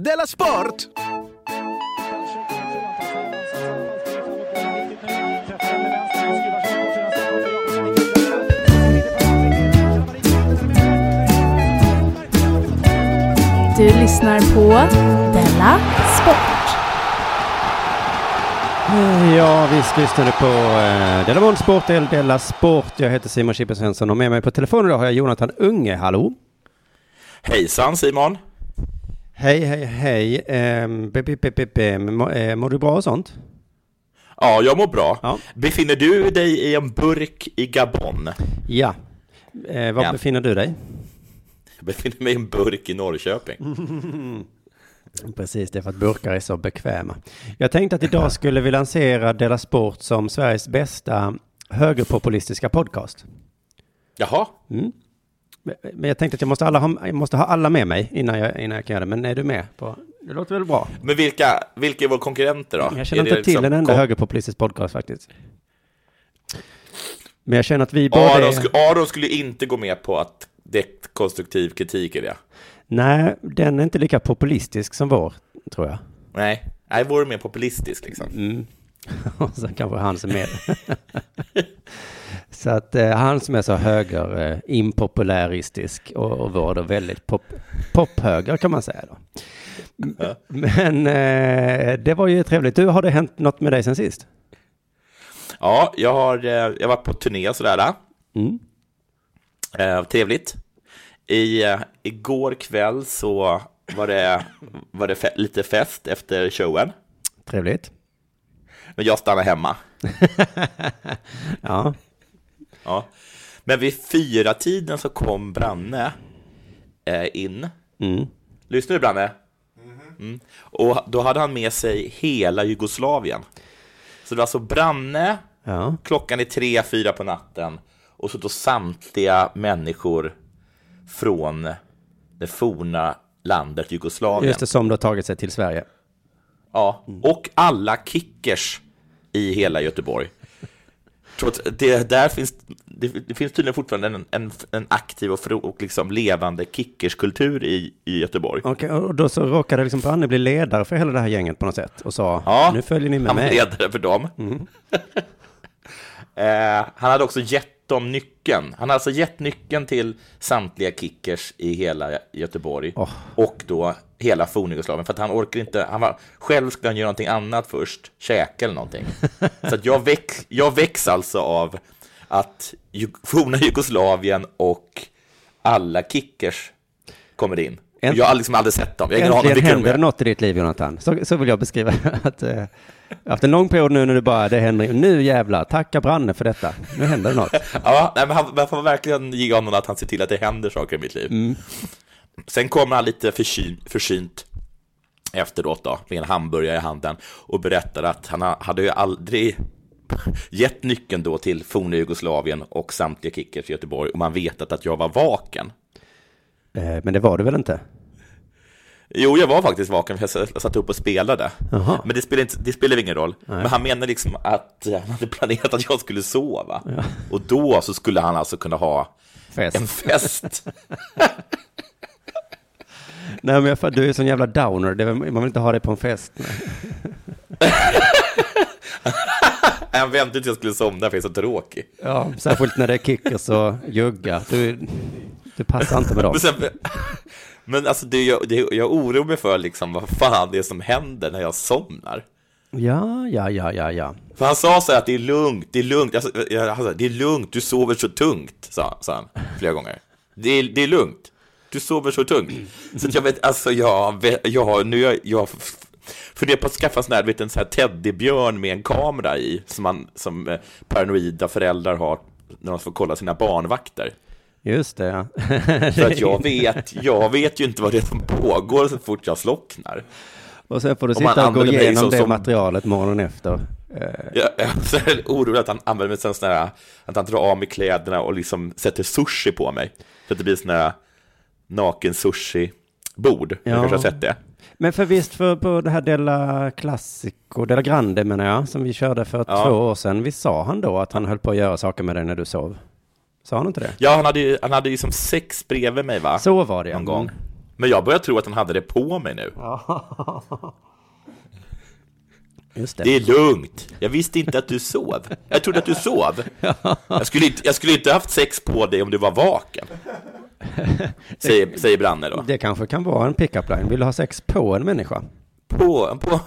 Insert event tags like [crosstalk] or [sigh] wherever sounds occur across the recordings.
Della Sport! Du lyssnar på Della Sport. Ja, visst lyssnar du på eh, Della Mål Sport, eller Della Sport. Jag heter Simon Chippen Svensson och med mig på telefon idag har jag Jonathan Unge. Hallå! Hejsan Simon! Hej, hej, hej. Eh, Mår du bra och sånt? Ja, jag mår bra. Ja. Befinner du dig i en burk i Gabon? Ja. Eh, var Ja. befinner du dig? Jag befinner mig i en burk i Norrköping. [laughs] Precis, det är för att burkar är så bekväma. Jag tänkte att idag skulle vi lansera Della Sport som Sveriges bästa högerpopulistiska podcast. Jaha, Mm. Men- jag tänkte att jag måste, alla ha, jag måste ha alla med mig innan jag, innan jag kan göra det. Men är du med på? Det låter väl bra? men vilka, vilka är våra konkurrenter då? Jag känner Är inte till liksom en enda högerpopulistisk podcast faktiskt. Men jag känner att vi båda Aron, är... sku, Aron skulle inte gå med på att det är konstruktiv kritik i det. Nej, den är inte lika populistisk som vår, tror jag. Nej, nej vore mer populistisk liksom. Mm. [laughs] Och så kanske han som är [laughs] Så att eh, han som är så höger, eh, impopuläristisk och, och vår då väldigt pop, pophöger kan man säga då. Men eh, det var ju trevligt. Du, har det hänt något med dig sen sist? Ja, jag har, eh, jag har varit på turné och sådär. Mm. Eh, trevligt. I, eh, igår kväll så var det, var det fe- lite fest efter showen. Trevligt. Men jag stannade hemma. [laughs] Ja, Ja. Men vid fyra tiden så kom Branne eh, in. mm. Lyssnar du Branne? Mm. Och då hade han med sig hela Jugoslavien. Så det var alltså Branne, ja. klockan är tre, fyra på natten och så då samtliga människor från det forna landet Jugoslavien. Just det, som då tagit sig till Sverige. Ja, och alla kickers i hela Göteborg. Trots det, där finns, det, det finns tydligen fortfarande en, en, en aktiv och, fro, och liksom levande kickerskultur i, i Göteborg. Okej, och då så råkade liksom Branne bli ledare för hela det här gänget på något sätt och sa Ja, nu följer ni med han var mig. ledare för dem. [laughs] eh, han hade också gett dem nyckeln. Han hade alltså gett nyckeln till samtliga kickers i hela Göteborg Åh. och då hela forna-Jugoslavien för att han orkar inte, han var, själv skulle han göra någonting annat först, käka eller någonting. [laughs] Så att jag, väx, jag väcks alltså av att forna Jugoslavien och alla kickers kommer in. Änt- Jag har liksom aldrig sett dem. Jag har Äntligen de händer det något i ditt liv, Jonathan. Så, så vill jag beskriva [laughs] att eh, efter en lång period nu när du bara, det händer, nu jävlar, tacka Branne för detta. Nu händer det något. [laughs] Ja, nej, men han, man får verkligen ge honom att han ser till att det händer saker i mitt liv. Sen kommer han lite försyn, försynt efteråt då, med en hamburgare i handen och berättar att han ha- hade ju aldrig gett nyckeln då till forna Jugoslavien och samtliga kickers i Göteborg och man vetat att jag var vaken. Eh, men det var du väl inte? Jo, jag var faktiskt vaken för jag satt upp och spelade. Jaha. Men det spelar, inte, det spelar ingen roll. Men han menar liksom att han hade planerat att jag skulle sova. Och då så skulle han alltså kunna ha Fest. en fest. [laughs] Nej, men jag, du är sån jävla downer. Det, man vill inte ha dig på en fest. [laughs] Han väntade tills jag skulle somna för jag är så tråkig. Ja, särskilt när det är kickers och juggar. Du, du passar inte med dem. [laughs] Men, sen, men alltså, det, jag, det, jag oroar mig för liksom vad fan det är som händer när jag somnar. Ja, ja, ja, ja, ja. För han sa så här att det är lugnt, det är lugnt, alltså, det är lugnt, du sover så tungt, sa, sa han flera gånger. Det är, det är lugnt, du sover så tungt. Så jag vet, alltså jag, vet- jag nu jag, jag funderar på att skaffa sån här, vet, en sån här teddybjörn med en kamera i, som, man, som eh, paranoida föräldrar har när de får kolla sina barnvakter. Just det, ja. För att jag [laughs] vet, jag vet ju inte vad det är som pågår så fort jag slocknar. Och sen får du sitta och gå igenom som- det som- materialet morgonen efter. Jag, [laughs] jag är orolig att han använder mig som sån här, att han drar av mig kläderna och liksom sätter sushi på mig. Så att det blir sån här naken sushi-bord. Ja. Jag kanske har sett det. Men för visst, för på det här Della Classico, Della Grande menar jag, som vi körde för Ja. två år sedan, visst sa han då att han höll på att göra saker med dig när du sov? Sa han inte det? Ja, han hade ju, han hade ju som sex bredvid mig va? Så var det ja. Någon gång. Men jag börjar tro att han hade det på mig nu. [laughs] Just det. Det är lugnt. Jag visste inte att du sov. Jag trodde att du sov. [laughs] Jag skulle inte, jag skulle inte haft sex på dig om du var vaken. [laughs] Säger, säger Branne då. Det kanske kan vara en pick-up line. Vill du ha sex på en människa? På, på.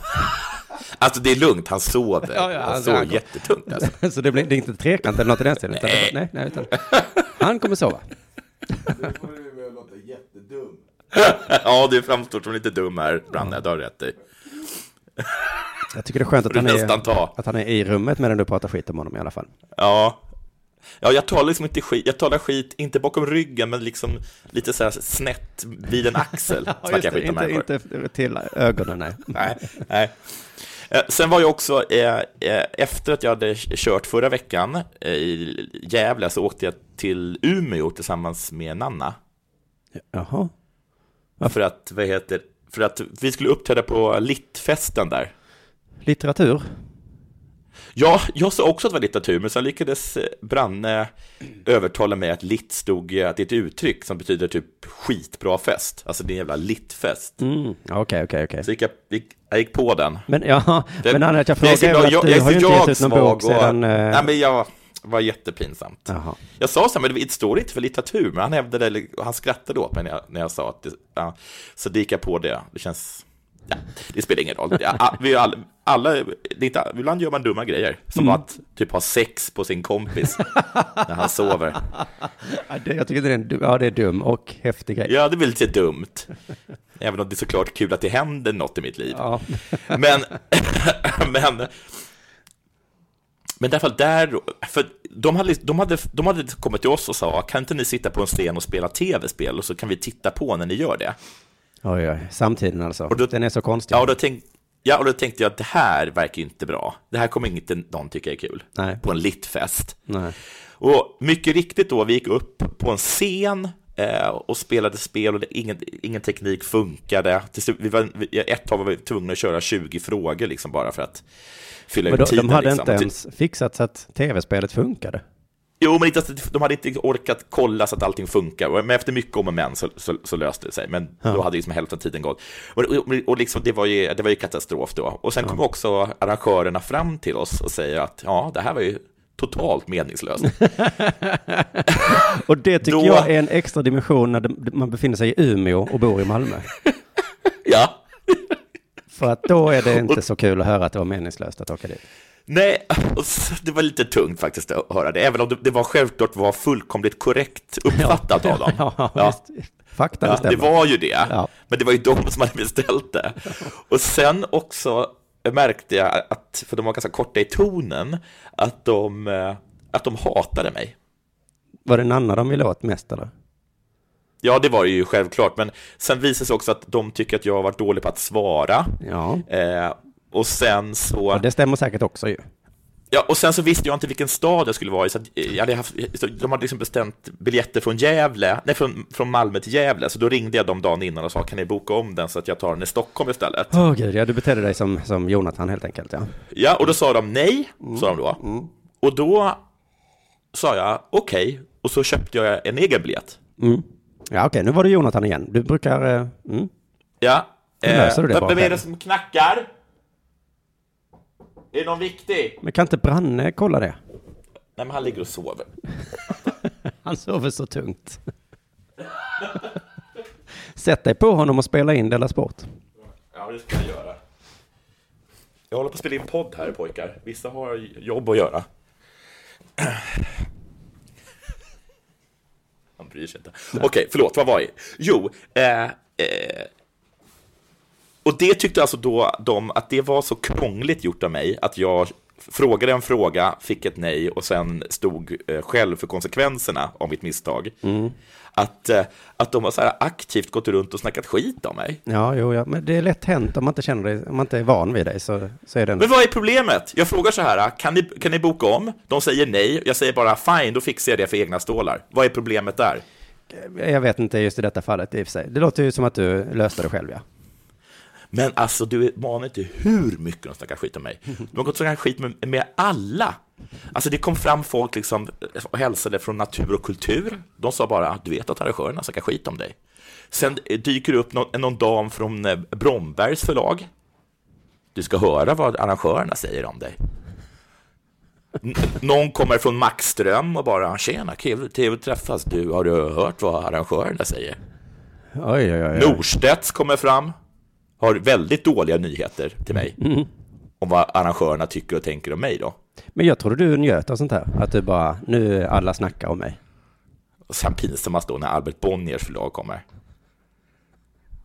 Alltså det är lugnt, han sover. Ja, ja, han han- sover han- jättetungt alltså. [laughs] Så det blir det är inte trekant eller något i den stilen? det- Nej, nej, utan han kommer sova. [laughs] Ja, du framstår som lite dum här, Branne. Du har rätt i. Jag tycker det är skönt att han är, att han är i rummet medan du pratar skit om honom i alla fall. Ja. Ja, jag talar liksom inte skit, jag talar skit, inte bakom ryggen, men liksom lite så här snett vid en axel. [laughs] jag skit om inte, inte till ögonen, nej. [laughs] Nej, nej. Eh, Sen var jag också, eh, eh, efter att jag hade kört förra veckan eh, i Gävle, så åkte jag till Umeå tillsammans med Nanna. Jaha. För att, vad heter, för att vi skulle uppträda på Littfesten där. Litteratur? Ja, jag sa också att det var litteratur, men sen lyckades eh, Branne övertala mig att litt stod, eh, att det är ett uttryck som betyder typ skitbra fest. Alltså det är en jävla littfest. Mm. Okej, okej, okej. Så gick jag, gick, jag gick på den. Men ja, [laughs] Det- men är jag frågar bra, väl att jag- du jag har ju inte gett ut någon bok svag och- sedan... eh, Nej, men jag var jättepinsamt. Jaha. Jag sa så här, men det står inte för litteratur, men han hävdade, eller han skrattade åt mig när jag, när jag sa att det, ja, så det gick jag på det. Det känns, ja, det spelar ingen roll. Ja, a- vi är alla, inte, ibland gör man dumma grejer, som Mm. att typ ha sex på sin kompis när han sover. Jag tycker det är, en, ja, det är dum och häftig grej. Ja, det är väl lite dumt. Även om det är såklart kul att det händer något i mitt liv. Ja. [laughs] [laughs] Men, men, men därför där, för de hade, de, hade, de hade kommit till oss och sa, kan inte ni sitta på en scen och spela tv-spel och så kan vi titta på när ni gör det? Oj, oj. Samtiden alltså. då- Den är så konstig. Ja, och då, tänk, ja, och då tänkte jag att det här verkar inte bra. Det här kommer inte någon tycka är kul. Nej. På en littfest. Nej. Och mycket riktigt då, vi gick upp på en scen eh, och spelade spel och det, ingen, ingen teknik funkade. Vi var, ett tag var vi tvungna att köra 20 frågor liksom bara för att fylla Men ut de, tiden. de hade liksom. inte Och ens fixat så att tv-spelet funkade. Jo, men de hade inte orkat kolla så att allting funkar. Men efter mycket om och men så, så, så löste det sig. Men då hade liksom hälften av tiden gått. Och, och, och liksom, det, var ju, det var ju katastrof då. Och sen kom också arrangörerna fram till oss och säger att ja, det här var ju totalt meningslöst. [laughs] Och det tycker Då- jag är en extra dimension när man befinner sig i Umeå och bor i Malmö. [laughs] ja. För att då är det inte så kul att höra att det var meningslöst att åka dit. Nej, [laughs] det var lite tungt faktiskt att höra det, även om det, det var självklart var fullkomligt korrekt uppfattat av dem. [laughs] Ja, Ja. Fakta Ja, det var ju det, Ja. men det var ju de som hade beställt det. [laughs] Och sen också märkte jag att, för de var ganska korta i tonen, att de, eh, att de hatade mig. Var det Nanna de ville åt mest eller? Ja, det var ju självklart, men sen visade det sig också att de tycker att jag har varit dålig på att svara. Ja, Eh, och sen så... och det stämmer säkert också ju. Ja, och sen så visste jag inte vilken stad jag skulle vara i, så att jag hade haft, de hade liksom bestämt biljetter från Gävle, nej, från, från Malmö till Gävle, så då ringde jag dem dagen innan och sa, kan ni boka om den så att jag tar den i Stockholm istället? Åh gud, ja du betedde dig som, som Jonathan helt enkelt ja. Ja, och då sa de nej, sa de då. Och då sa jag okej, och så köpte jag en egen biljett. Mm. Ja okej, nu var det Jonathan igen. Du brukar... eh, Mm. Ja. Då löser du det vem- är det som knackar? Är det någon viktig? Men kan inte Branne kolla det? Nej, men han ligger och sover. [laughs] Han sover så tungt. [laughs] Sätt dig på honom och spela in Della Sport. Ja, det ska jag göra. Jag håller på att spela in podd här, pojkar. Vissa har jobb att göra. [clears throat] Han bryr sig inte. Okej, förlåt, vad var jag? Jo, eh, eh, och det tyckte alltså då de att det var så krångligt gjort av mig att jag frågade en fråga, fick ett nej och sen stod eh, själv för konsekvenserna av mitt misstag. Att, eh, att de har så här aktivt gått runt och snackat skit om mig. Ja, jo, ja, men det är lätt hänt om man inte känner dig, om man inte är van vid dig så, så är det en... Men vad är problemet? Jag frågar så här, kan ni, kan ni boka om? De säger nej, jag säger bara fine, då fixar jag det för egna stålar. Vad är problemet där? Jag vet inte just i detta fallet i och för sig. Det låter ju som att du löste det själv, ja. Men alltså, du manar inte hur mycket de snackar skit om mig. De har gått och snackat skit med, med alla. Alltså det kom fram folk liksom och hälsade från natur och kultur. De sa bara du vet att arrangörerna snackar skit om dig. Sen dyker det upp någon, någon dam från eh, Brombergs förlag. Du ska höra vad arrangörerna säger om dig. N- någon kommer från Maxström och bara tjena, trevligt att träffas. Du, har du hört vad arrangörerna säger? Oj, oj, oj. Norstedts kommer fram, har väldigt dåliga nyheter till mig. Om vad arrangörerna tycker och tänker om mig då. Men jag trodde du njöt av sånt här. Att du bara, nu alla snackar om mig. Och sen pinsammast då när Albert Bonniers förlag kommer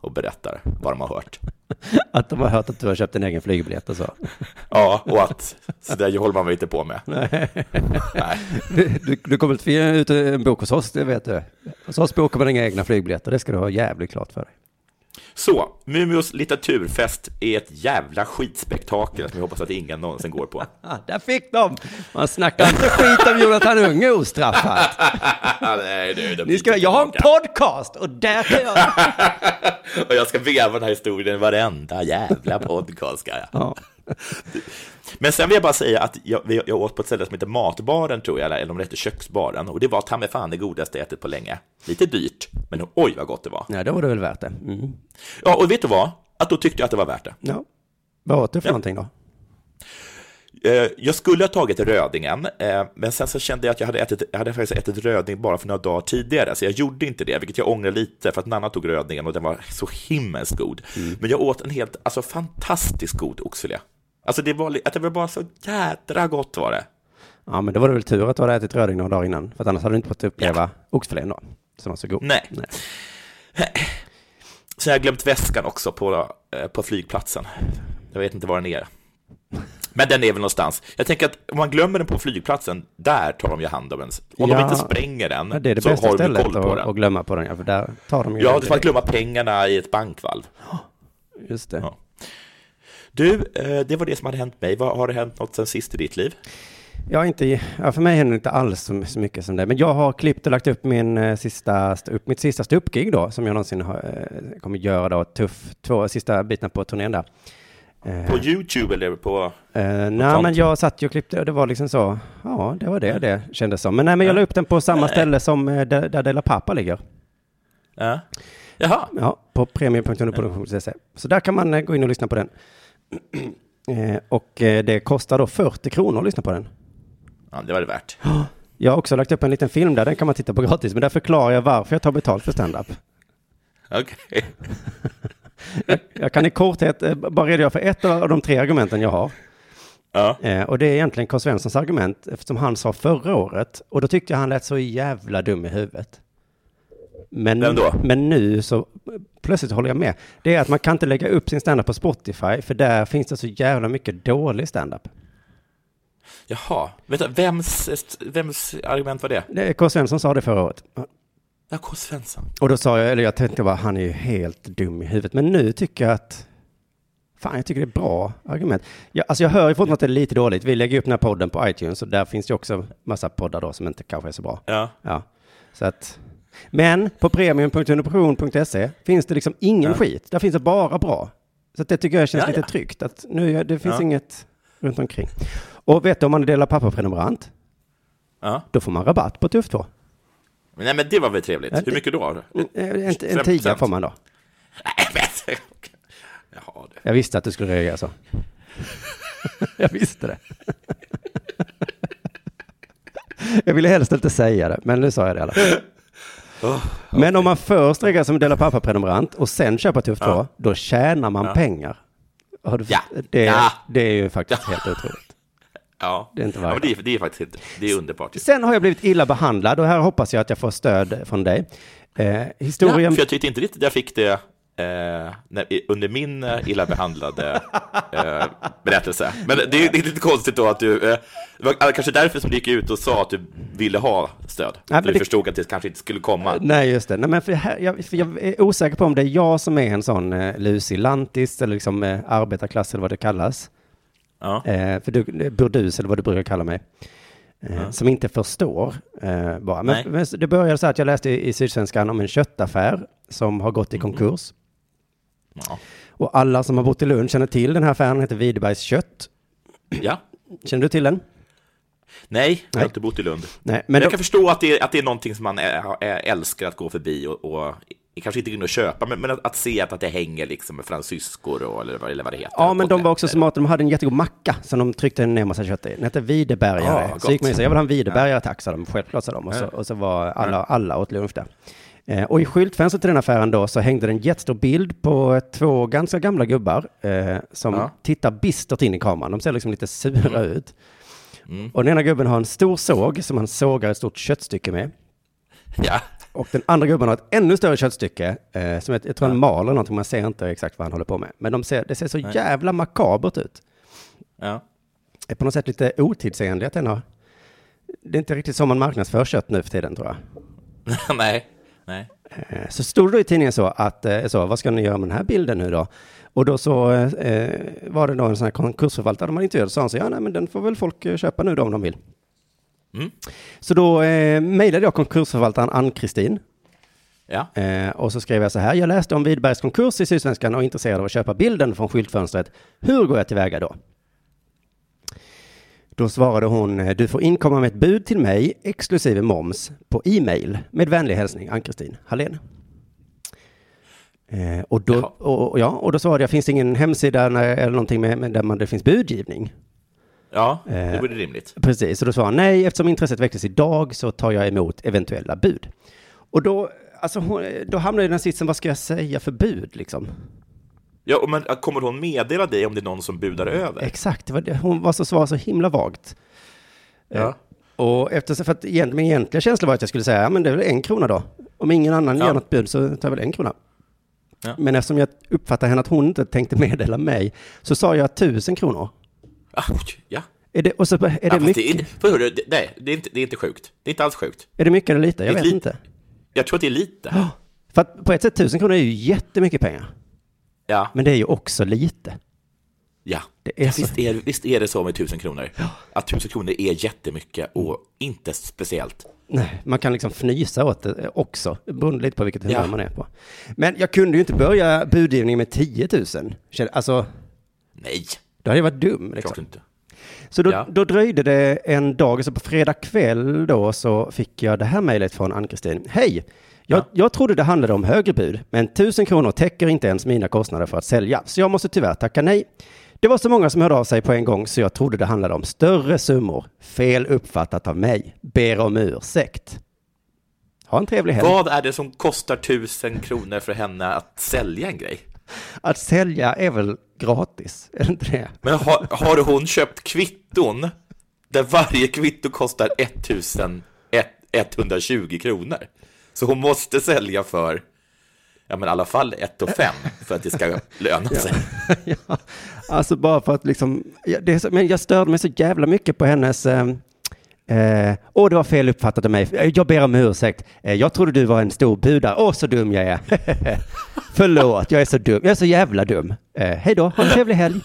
och berättar vad de har hört. [laughs] Att de har hört att du har köpt en egen flygbiljett och så. [laughs] Ja, och att så där håller man väl inte på med. [laughs] Nej. Du, du, du kommer inte få ut en bok hos oss, det vet du. Hos oss bokar man inga egna flygbiljetter, det ska du ha jävligt klart för dig. Så, Mumios litteraturfest är ett jävla skitspektakel som jag hoppas att ingen någonsin går på. [laughs] Där fick de! Man snackar inte skit om Jonathan Unge ostraffat. [laughs] Nej, du, de Ni ska, jag har en podcast och där kan jag... [laughs] Och jag ska veva den här historien i varenda jävla podcast. Ska jag. Ja. Men sen vill jag bara säga att jag, jag åt på ett ställe som heter Matbaren, tror jag, eller om det heter Köksbaren, och det var ta mig fan det godaste jag ätit på länge. Lite dyrt, men oj vad gott det var. ja, då var det väl värt det. Mm. Ja, och vet du vad? Att då tyckte jag att det var värt det. Ja. Vad åt du för Ja. någonting då? Eh, Jag skulle ha tagit rödingen, eh, men sen så kände jag att jag hade, ätit, jag hade faktiskt ätit röding bara för några dagar tidigare, så jag gjorde inte det, vilket jag ångrar lite, för att Nanna tog rödingen och den var så himmelskt god. Men jag åt en helt, alltså fantastiskt god oxfilé. Alltså det var, att det var bara så jädra gott var det. Ja, men då var det väl tur att du hade ätit röding några dagar innan. För annars hade du inte fått uppleva oxfilén då. Som var så god. Nej. Nej. Så jag har glömt väskan också på, eh, på flygplatsen. Jag vet inte var den är. Men den är väl någonstans. Jag tänker att om man glömmer den på flygplatsen, där tar de ju hand om den. Om Ja. de inte spränger den, Ja, det är det så bästa har de stället koll på att, den. att glömma på den. Ja, för där tar de ju... Ja, det är att glömma pengarna i ett bankvalv. Just det. Ja. Du, eh, det var det som hade hänt mig. Har det hänt något sen sist i ditt liv? Ja, inte, ja, för mig händer det inte alls så, mycket som det. Men jag har klippt och lagt upp min eh, sista, upp, mitt sista ståuppgig då, som jag någonsin har, eh, kommer göra då, tuff, två sista bitarna på turnén där. På YouTube eller på... eh, nej, sånt? men jag satt ju och klippte och det var liksom så, ja, det var det det kändes som. Men nej, men jag la upp den på samma ställe som där, där Dela Pappa ligger. Ja. Jaha, Ja, på premium.underproduktion.se. Så där kan man gå in och lyssna på den. Eh, och eh, det kostar då 40 kronor att lyssna på den. ja, det var det värt. [gasps] Jag har också lagt upp en liten film där, den kan man titta på gratis, men där förklarar jag varför jag tar betalt för standup. [laughs] Okej. [laughs] Jag kan i korthet eh, bara redogöra för ett av de tre argumenten jag har. Ja. Och det är egentligen Karl Svenssons argument, eftersom han sa förra året, och då tyckte jag han lät så jävla dum i huvudet. Men, men nu så plötsligt håller jag med. Det är att man kan inte lägga upp sin standup på Spotify, för där finns det så jävla mycket dålig standup. Jaha, vänta, vems, vems argument var det? Det Karl Svensson sa det förra året. Ja, K. Svensson. Och då sa jag, eller jag tänkte bara, han är ju helt dum i huvudet. Men nu tycker jag att, fan jag tycker det är bra argument. Jag, alltså jag hör ju fortfarande att det är lite dåligt. Vi lägger upp den här podden på iTunes och där finns det också massa poddar då som inte kanske är så bra. Ja. Ja, så att, men på premium.underproduktion.se finns det liksom ingen Ja. skit. Där finns det bara bra. Så det tycker jag känns Ja, lite ja. tryggt. Att nu, det finns Ja. inget runt omkring. Och vet du, om man är delar pappa-prenumerant, ja. då får man rabatt på Tuff 2. Men Nej, men det var väl trevligt. Hur det- mycket då? En, en, en 25%. tia får man då. Nej, men... [laughs] Jaha, du. Jag visste att du skulle reagera så. [laughs] jag visste det. [laughs] jag ville helst inte säga det, men nu sa jag det i alla fall. Oh, Men om man först reagerar som Dela Pappa-prenumerant och sen köper Tuff 2, Ja. då tjänar man Ja. pengar. Du, Ja. Det, Ja. det är ju faktiskt helt otroligt. Ja, Det är inte ja varje men det, är, det är faktiskt helt, det är underbart. Sen har jag blivit illa behandlad och här hoppas jag att jag får stöd från dig. Eh, Ja, historien... för jag tyckte inte riktigt jag fick det eh, när, under min eh, illa behandlade eh, berättelse. Men det, det är lite konstigt då att du, eh, det var kanske därför som du gick ut och sa att du ville ha stöd. men för du förstod att det kanske inte skulle komma. Nej, just det. Nej, men för här, jag, för jag är osäker på om det är jag som är en sån eh, lusig lantis eller liksom eh, arbetarklass eller vad det kallas. Ja. Eh, för du, eh, burdus eller vad du brukar kalla mig. Eh, Som inte förstår eh, bara. Nej. Men, men det började så att jag läste i, i Sydsvenskan om en köttaffär som har gått i konkurs. Ja. Och alla som har bott i Lund känner till den här affären, heter Widerbergs kött. ja. Känner du till den? Nej, jag Nej. har inte bott i Lund. Nej, Men jag då, kan förstå att det, är, att det är någonting som man älskar att gå förbi och, och kanske inte in och köpa, men, men att, att se att, att det hänger liksom med fransyskor och, eller, vad- eller vad det heter. ja, men de var också smarta. De hade en jättegod macka som de tryckte ner massa kött i. Den hette Videbergare. Ja, så gick man och sa, jag vill ha en Videbergare tack, sa de. Självklart sa de. Och så, och så var alla, alla åt lunch där. Eh, och i skyltfönstret till den affären då så hängde det en jättestor bild på två ganska gamla gubbar eh, som Ja. tittar bistert in i kameran. De ser liksom lite sura ut. Mm. Och den ena gubben har en stor såg som han sågar ett stort köttstycke med. Ja, Och den andra gubben har ett ännu större köttstycke, eh, som ett, jag tror han maler någonting, man ser inte exakt vad han håller på med. Men de ser, det ser så Nej. jävla makabert ut. ja. Det är på något sätt lite otidsenligt den har... Det är inte riktigt som man marknadsför kött nu för tiden tror jag. [laughs] nej, nej. Eh, Så stod det i tidningen så att, eh, så, vad ska ni göra med den här bilden nu då? Och då så eh, var det då en sån här konkursförvaltare de hade intervjuat och sa han så, ja nej men den får väl folk eh, köpa nu då om de vill. Mm. Så då eh, mejlade jag konkursförvaltaren Ann-Kristin Ja. Eh, och så skrev jag så här, jag läste om Widbergs konkurs i Sydsvenskan och är intresserad av att köpa bilden från skyltfönstret. Hur går jag tillväga då? Då svarade hon, eh, du får inkomma med ett bud till mig, exklusive moms, på e-mail. Med vänlig hälsning, Ann-Kristin Hallén. Eh, och, då, och, och ja, och då svarade jag, finns det ingen hemsida när, eller någonting med, med, där man, det finns budgivning? Ja, det Eh, vore rimligt. Precis, och då sa han nej, eftersom intresset väcktes idag så tar jag emot eventuella bud. Och då, alltså, hon, då hamnar jag i den sitsen, vad ska jag säga för bud liksom? Ja, men kommer hon meddela dig om det är någon som budar över? Exakt, hon var så svar så himla vagt. Ja. Eh, Och eftersom, för att egent- min egentliga känsla var att jag skulle säga, ja men det är väl en krona då. Om ingen annan Ja. gör något bud så tar jag väl en krona. Ja. Men eftersom jag uppfattar henne att hon inte tänkte meddela mig, så sa jag tusen kronor. Ah, ja. Är det, och så, är, ja, det fast mycket, det är, inte- för det, nej, det är, inte, det är inte sjukt. Det är inte alls sjukt. är det mycket eller lite? Jag vet lite. inte. Jag tror att det är lite. [gasps] För att på ett sätt tusen kronor är ju jättemycket pengar. Ja, Men det är ju också lite. ja. Det är ja så- visst, är, visst är det så med tusen kronor? Att tusen kronor är jättemycket och inte speciellt. Nej, man kan liksom fnysa åt det också, beroende lite på vilket humör Ja. man är på. Men jag kunde ju inte börja budgivning med 10 000. Kände- Alltså, Nej, då hade jag varit dum. klart Liksom. inte. Så då, Ja. då dröjde det en dag, så på fredag kväll då så fick jag det här mejlet från Ann-Kristin. Hej! Jag, Ja. jag trodde det handlade om högre bud, men 1000 kronor täcker inte ens mina kostnader för att sälja, så jag måste tyvärr tacka nej. Det var så många som hörde av sig på en gång så jag trodde det handlade om större summor. Fel uppfattat av mig. Ber om ursäkt. Ha en trevlig helg. Vad är det som kostar tusen kronor för henne att sälja en grej? Att sälja är väl gratis? Är det inte det? Men har, har hon köpt kvitton där varje kvitto kostar 1120 kronor? Så hon måste sälja för, ja men i alla fall 1 5 för att det ska löna sig. [laughs] ja, alltså bara för att liksom, ja, det så, men jag störde mig så jävla mycket på hennes, eh, eh, åh det var fel uppfattat av mig, Eh, jag ber om ursäkt, eh, jag trodde du var en stor budare, åh så dum jag är, [laughs] förlåt, jag är så dum, jag är så jävla dum, eh, hej då, ha en trevlig helg.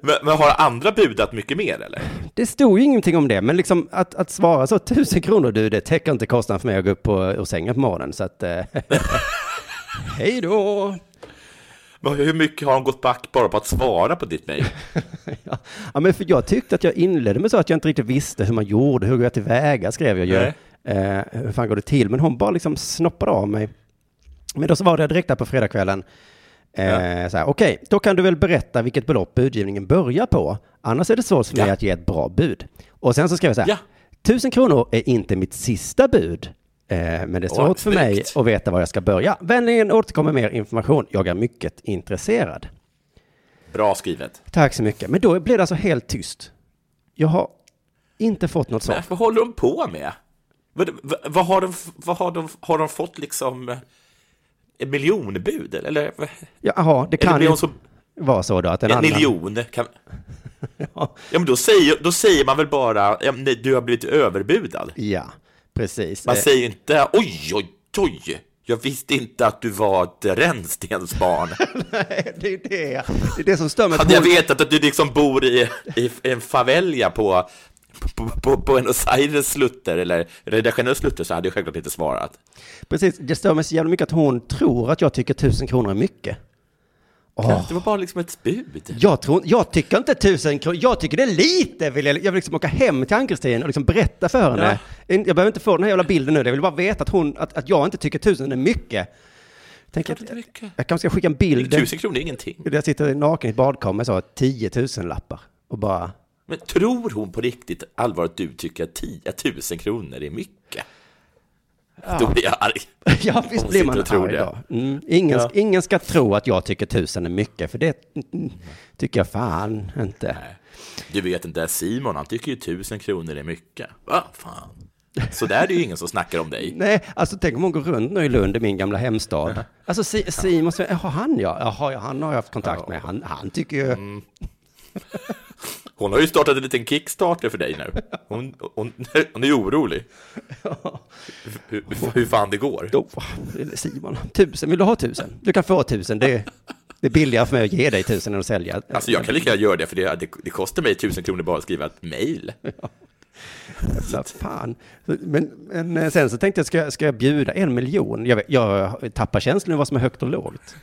Men, men har andra budat mycket mer eller? Det stod ju ingenting om det, men liksom att, att svara så, tusen kronor du, det täcker inte kostnaden för mig att gå upp på, ur sängen på morgonen, så att, eh, [laughs] hej då. Men hur mycket har hon gått back bara på att svara på ditt mejl? [laughs] Ja, ja, men för jag tyckte att jag inledde med så att jag inte riktigt visste hur man gjorde, hur går jag tillväga, skrev jag ju. Eh, hur fan går det till? Men hon bara liksom snoppade av mig. Men då så var det direkt där på fredagskvällen. Eh, här, okej, då kan du väl berätta vilket belopp budgivningen börjar på. Annars är det svårt för mig Ja. att ge ett bra bud. Och sen så skrev jag så här, Ja. tusen kronor är inte mitt sista bud. Eh, men det är Åh, svårt för mig att veta var jag ska börja. Vänligen återkom med mer information. Jag är mycket intresserad. Bra skrivet. Tack så mycket. Men då blev det alltså helt tyst. Jag har inte fått något svar. Vad håller de på med? Vad, vad, vad, har, de, vad har, de, har de fått liksom miljonbud? Eller, Jaha, det kan ju så, vara så då att en, en annan... miljon? Kan, [laughs] Ja, ja, men då säger, då säger man väl bara ja, nej, du har blivit överbudad. ja, precis. Man Eh, säger inte oj, oj, oj, jag visste inte att du var ett rännstensbarn. [laughs] Nej, det är det. Det är det som stör mig. Hade jag vetat att du liksom bor i, i en favela på, på, på Buenos Aires slutter eller Rio de slutter så hade jag självklart inte svarat. Precis, det stör mig så jävla mycket att hon tror att jag tycker tusen kronor är mycket. Åh. Det var bara liksom ett bud. Jag, tror, jag tycker inte tusen kronor, jag tycker det är lite. Vill jag, jag vill liksom åka hem till Ann-Kristin och liksom berätta för henne. Jag behöver inte få den här jävla bilden nu, jag vill bara veta att, hon, att, att jag inte tycker tusen är mycket. Tänk att, jag kanske ska skicka en bild Tusen kronor är ingenting. jag sitter naken i ett badkar med så 10 000 lappar och bara... Men tror hon på riktigt allvar att du tycker att 10 000 kronor är mycket? Då blir jag arg. [laughs] Ja, visst blir man arg det. då. Mm. Ingen, Ja. ingen ska tro att jag tycker tusen är mycket, för det tycker jag fan inte. Nej. Du vet inte, Simon han tycker ju tusen kronor är mycket. Va fan? Så där är det ju ingen som snackar om dig. [laughs] Nej, alltså tänk om hon går runt nu i Lund, i min gamla hemstad. Alltså Si- Simon, Sven- jaha han ja, jaha ja, han har jag haft kontakt med. Han, han tycker ju, Mm. [laughs] Hon har ju startat en liten Kickstarter för dig nu. Hon, hon, [laughs] hon är orolig. Hur, hur, hur fan det går. Simon, tusen, vill du ha tusen? Du kan få tusen, det, det är billigare för mig att ge dig tusen än att sälja. Alltså jag kan lika gärna göra det, för det, det, det kostar mig tusen kronor bara att skriva ett mejl. Så [laughs] fan. Men, men eh, sen så tänkte jag, ska, ska jag bjuda en miljon? Jag, jag tappar känslan av vad som är högt och lågt.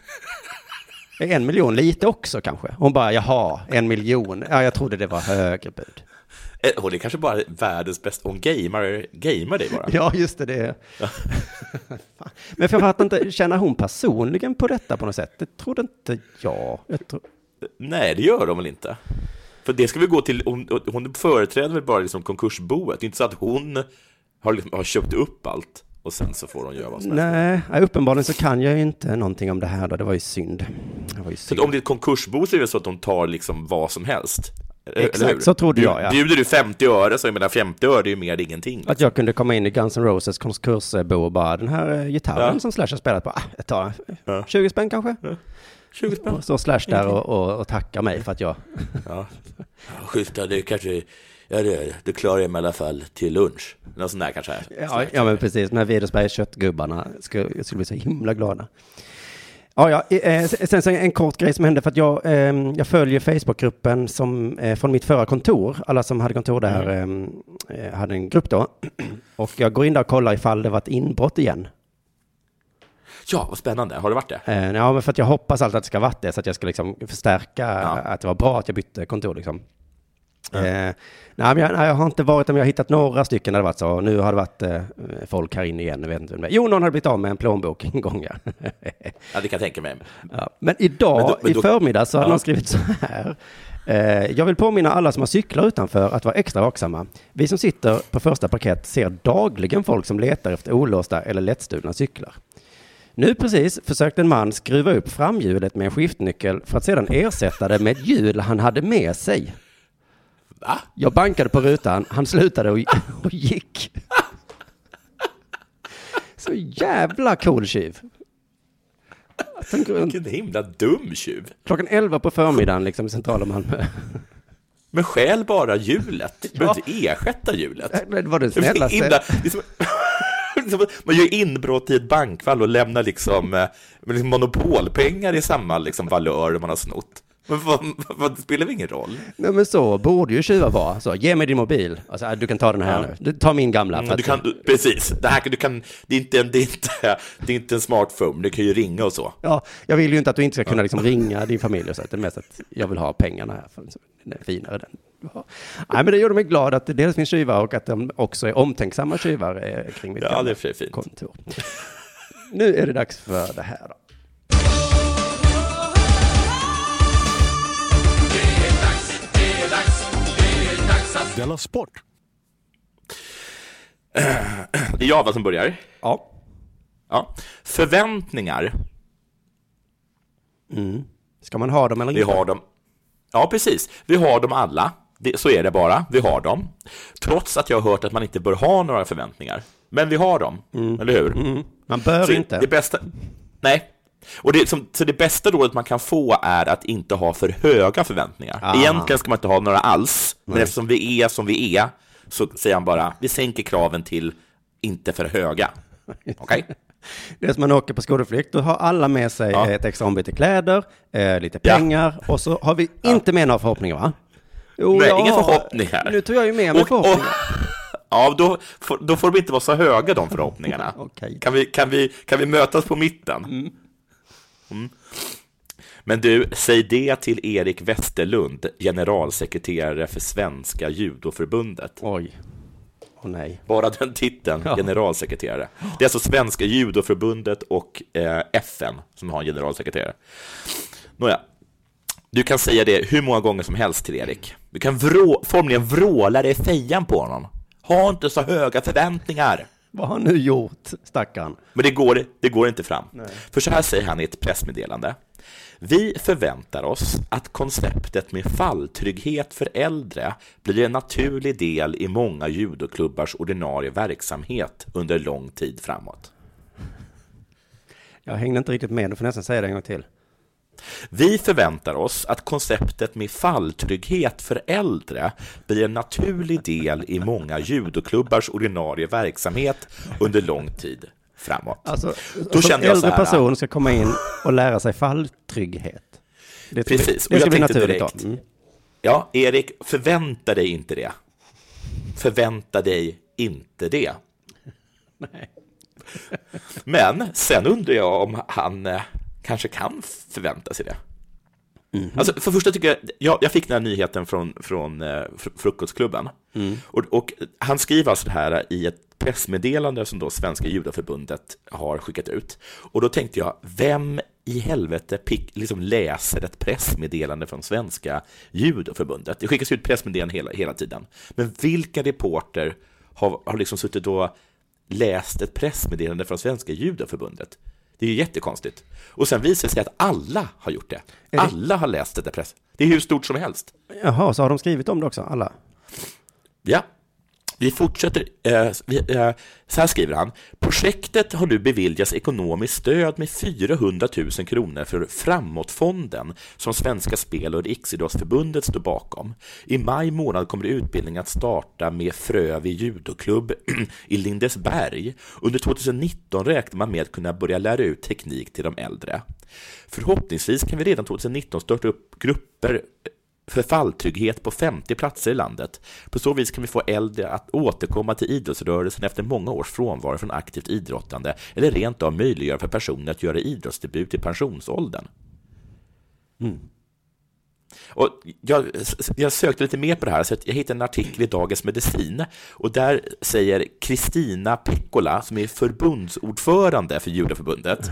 Är En miljon lite också kanske? Hon bara, jaha, en miljon. Ja, jag trodde det var högre bud. Eh, Hon är kanske bara världens bästa, hon gamer, gamer dig bara. [laughs] Ja, just det. det. [laughs] Men för jag fattar inte, känner hon personligen på detta på något sätt? Det trodde inte jag. jag tro... Nej, det gör de väl inte? För det ska vi gå till, hon, hon företräder väl bara liksom konkursboet, det är inte så att hon har, liksom, har köpt upp allt och sen så får hon göra vad som helst. Nej, uppenbarligen så kan jag ju inte någonting om det här då. Det var ju synd. Det var ju Så synd. att om det är ett konkursbo så är det så att de tar liksom vad som helst. Eller Exakt, så trodde jag, ja. Bjuder du 50 öre så jag menar 50 öre är ju mer ingenting. Att jag kunde komma in i Guns N' Roses konkursbo och bara den här eh, gitarren Ja. som Slash har spelat på, ah, jag tar Ja. 20 spänn kanske? 20 spänn. Och så Slash där och, och, och tackar mig för att jag... Ja. ja schysst, ja, det kanske, ja det, det klarar jag mig i alla fall till lunch. Något sånt där kanske. Ja, ja men precis, de här Widersbergs köttgubbarna skulle, skulle bli så himla glada. Ja, ja, eh, sen så en kort grej som hände för att jag, eh, jag följer Facebookgruppen som, eh, från mitt förra kontor. Alla som hade kontor där eh, hade en grupp då. [clears throat] Och jag går in där och kollar ifall det var ett inbrott igen. Ja, vad spännande. Har det varit det? Eh, ja, men för att jag hoppas alltid att det ska vara det, så att jag ska liksom förstärka att det var bra att jag bytte kontor liksom. Eh, nej, men jag, nej, jag har inte varit men jag har hittat några stycken där det varit så. Nu har det varit eh, folk här inne igen, jag vet inte vem. Jo, någon har blivit av med en plånbok en gång, ja. [laughs] Ja, det kan jag tänka mig. ja. Men idag, Men då- men i då- förmiddag, så har Ja. någon skrivit så här. Eh, jag vill påminna alla som har cyklar utanför att vara extra vaksamma. Vi som sitter på första parkett ser dagligen folk som letar efter olåsta eller lättstulna cyklar. Nu precis försökte en man skruva upp framhjulet med en skiftnyckel för att sedan ersätta det med ett hjul han hade med sig. Va? Jag bankade på rutan, han slutade och, och gick. Så jävla cool tjuv. Vilken himla dum tjuv. Klockan 11 på förmiddagen liksom i centrala Malmö. Men stjäl bara hjulet. Du behöver inte ersätta hjulet. Det var det himla- [laughs] snällaste. att Man gör inbrott i ett bankvalv och lämnar liksom, eh, liksom monopolpengar i samma liksom valör man har snott. Men vad, vad, det spelar ingen roll? Nej men så borde ju tjuvar vara. Så, ge mig din mobil. Alltså, du kan ta den här Ja. nu. Du, ta min gamla. Mm, du kan, du, precis, det här du kan, det är, inte, en- det, är inte, det är inte en smartphone, du kan ju ringa och så. ja, jag vill ju inte att du inte ska kunna liksom ringa din familj och så. Det är mest att jag vill ha pengarna här. För så, den är finare den. Ja. Nej men det gjorde mig glad att det dels finns tjuvar och att de också är omtänksamma tjuvar eh, kring mitt Ja, gamla kontor. Nu är det dags för det här då. Della Sport! Det är jag som börjar. Ja. Ja. Förväntningar, Ska man ha dem eller vi inte? har dem. Ja, precis. Vi har dem alla. Så är det bara. Vi har dem. Trots att jag har hört att man inte bör ha några förväntningar. Men vi har dem, eller hur? Mm. Man bör Så inte. Det bästa... Nej. Och det, som, så det bästa rådet man kan få är att inte ha för höga förväntningar. Ah. Egentligen ska man inte ha några alls, men eftersom vi är som vi är så säger han bara, vi sänker kraven till inte för höga. [laughs] Okej? Det är som man åker på skolutflykt, då har alla med sig Ja. ett extra ombyte kläder, eh, lite Ja. pengar och så har vi inte med några förhoppningar va? Jo, Nej, jag inga förhoppningar. Nu tog jag ju med mig Och- förhoppningar. [laughs] Ja, då får, då får de inte vara så höga de förhoppningarna. [laughs] Okej. kan, vi, kan, vi, kan vi mötas på mitten? Mm. Men du, säg det till Erik Westerlund, generalsekreterare för Svenska judoförbundet. Oj. Åh nej. Bara den titeln, Ja. generalsekreterare. Det är alltså Svenska judoförbundet och eh, FN som har en generalsekreterare. Nåja, du kan säga det hur många gånger som helst till Erik. Du kan vrå, formligen vråla dig i fejan på honom. Ha inte så höga förväntningar. Vad har han nu gjort, stackarn? Men det går, det går inte fram. För så här säger han i ett pressmeddelande. Vi förväntar oss att konceptet med falltrygghet för äldre blir en naturlig del i många judoklubbars ordinarie verksamhet under lång tid framåt. Jag hängde inte riktigt med, du får nästan säga det en gång till. Vi förväntar oss att konceptet med falltrygghet för äldre blir en naturlig del i många judoklubbars ordinarie verksamhet under lång tid framåt. Alltså, Då som jag så äldre här, person ska komma in och lära sig falltrygghet. Det Precis, och det ska jag bli naturligt direkt. Mm. Ja, Erik, förvänta dig inte det. Förvänta dig inte det. [laughs] Men sen undrar jag om han eh, kanske kan förvänta sig det. Alltså, för första tycker jag, jag, jag fick den här nyheten från, från eh, fr- Frukostklubben. Och, och han skriver alltså det här i ett pressmeddelande som då Svenska judaförbundet har skickat ut. Och då tänkte jag, vem i helvete pick, liksom läser ett pressmeddelande från Svenska judaförbundet? Det skickas ut pressmeddelanden hela, hela tiden. Men vilka reporter har, har liksom suttit och läst ett pressmeddelande från Svenska judaförbundet? Det är ju jättekonstigt. Och sen visar det sig att alla har gjort det. det- Alla har läst detta press. Det är hur stort som helst. Jaha, så har de skrivit om det också, alla? Ja, vi fortsätter. Eh, vi, eh, så här skriver han. Projektet har nu beviljats ekonomiskt stöd med 400 000 kronor för Framåtfonden som Svenska Spel och Riksidrottsförbundet står bakom. I maj månad kommer utbildningen att starta med Frövi judoklubb [clears throat] i Lindesberg. Under 2019 räknar man med att kunna börja lära ut teknik till de äldre. Förhoppningsvis kan vi redan 2019 starta upp grupper Förfalltrygghet på 50 platser i landet. På så vis kan vi få äldre att återkomma till idrottsrörelsen efter många års frånvaro från aktivt idrottande eller rent av möjliggöra för personer att göra idrottsdebut i pensionsåldern. Mm. Och jag, jag sökte lite mer på det här, så jag hittade en artikel i Dagens Medicin och där säger Kristina Pekkola, som är förbundsordförande för Judaförbundet,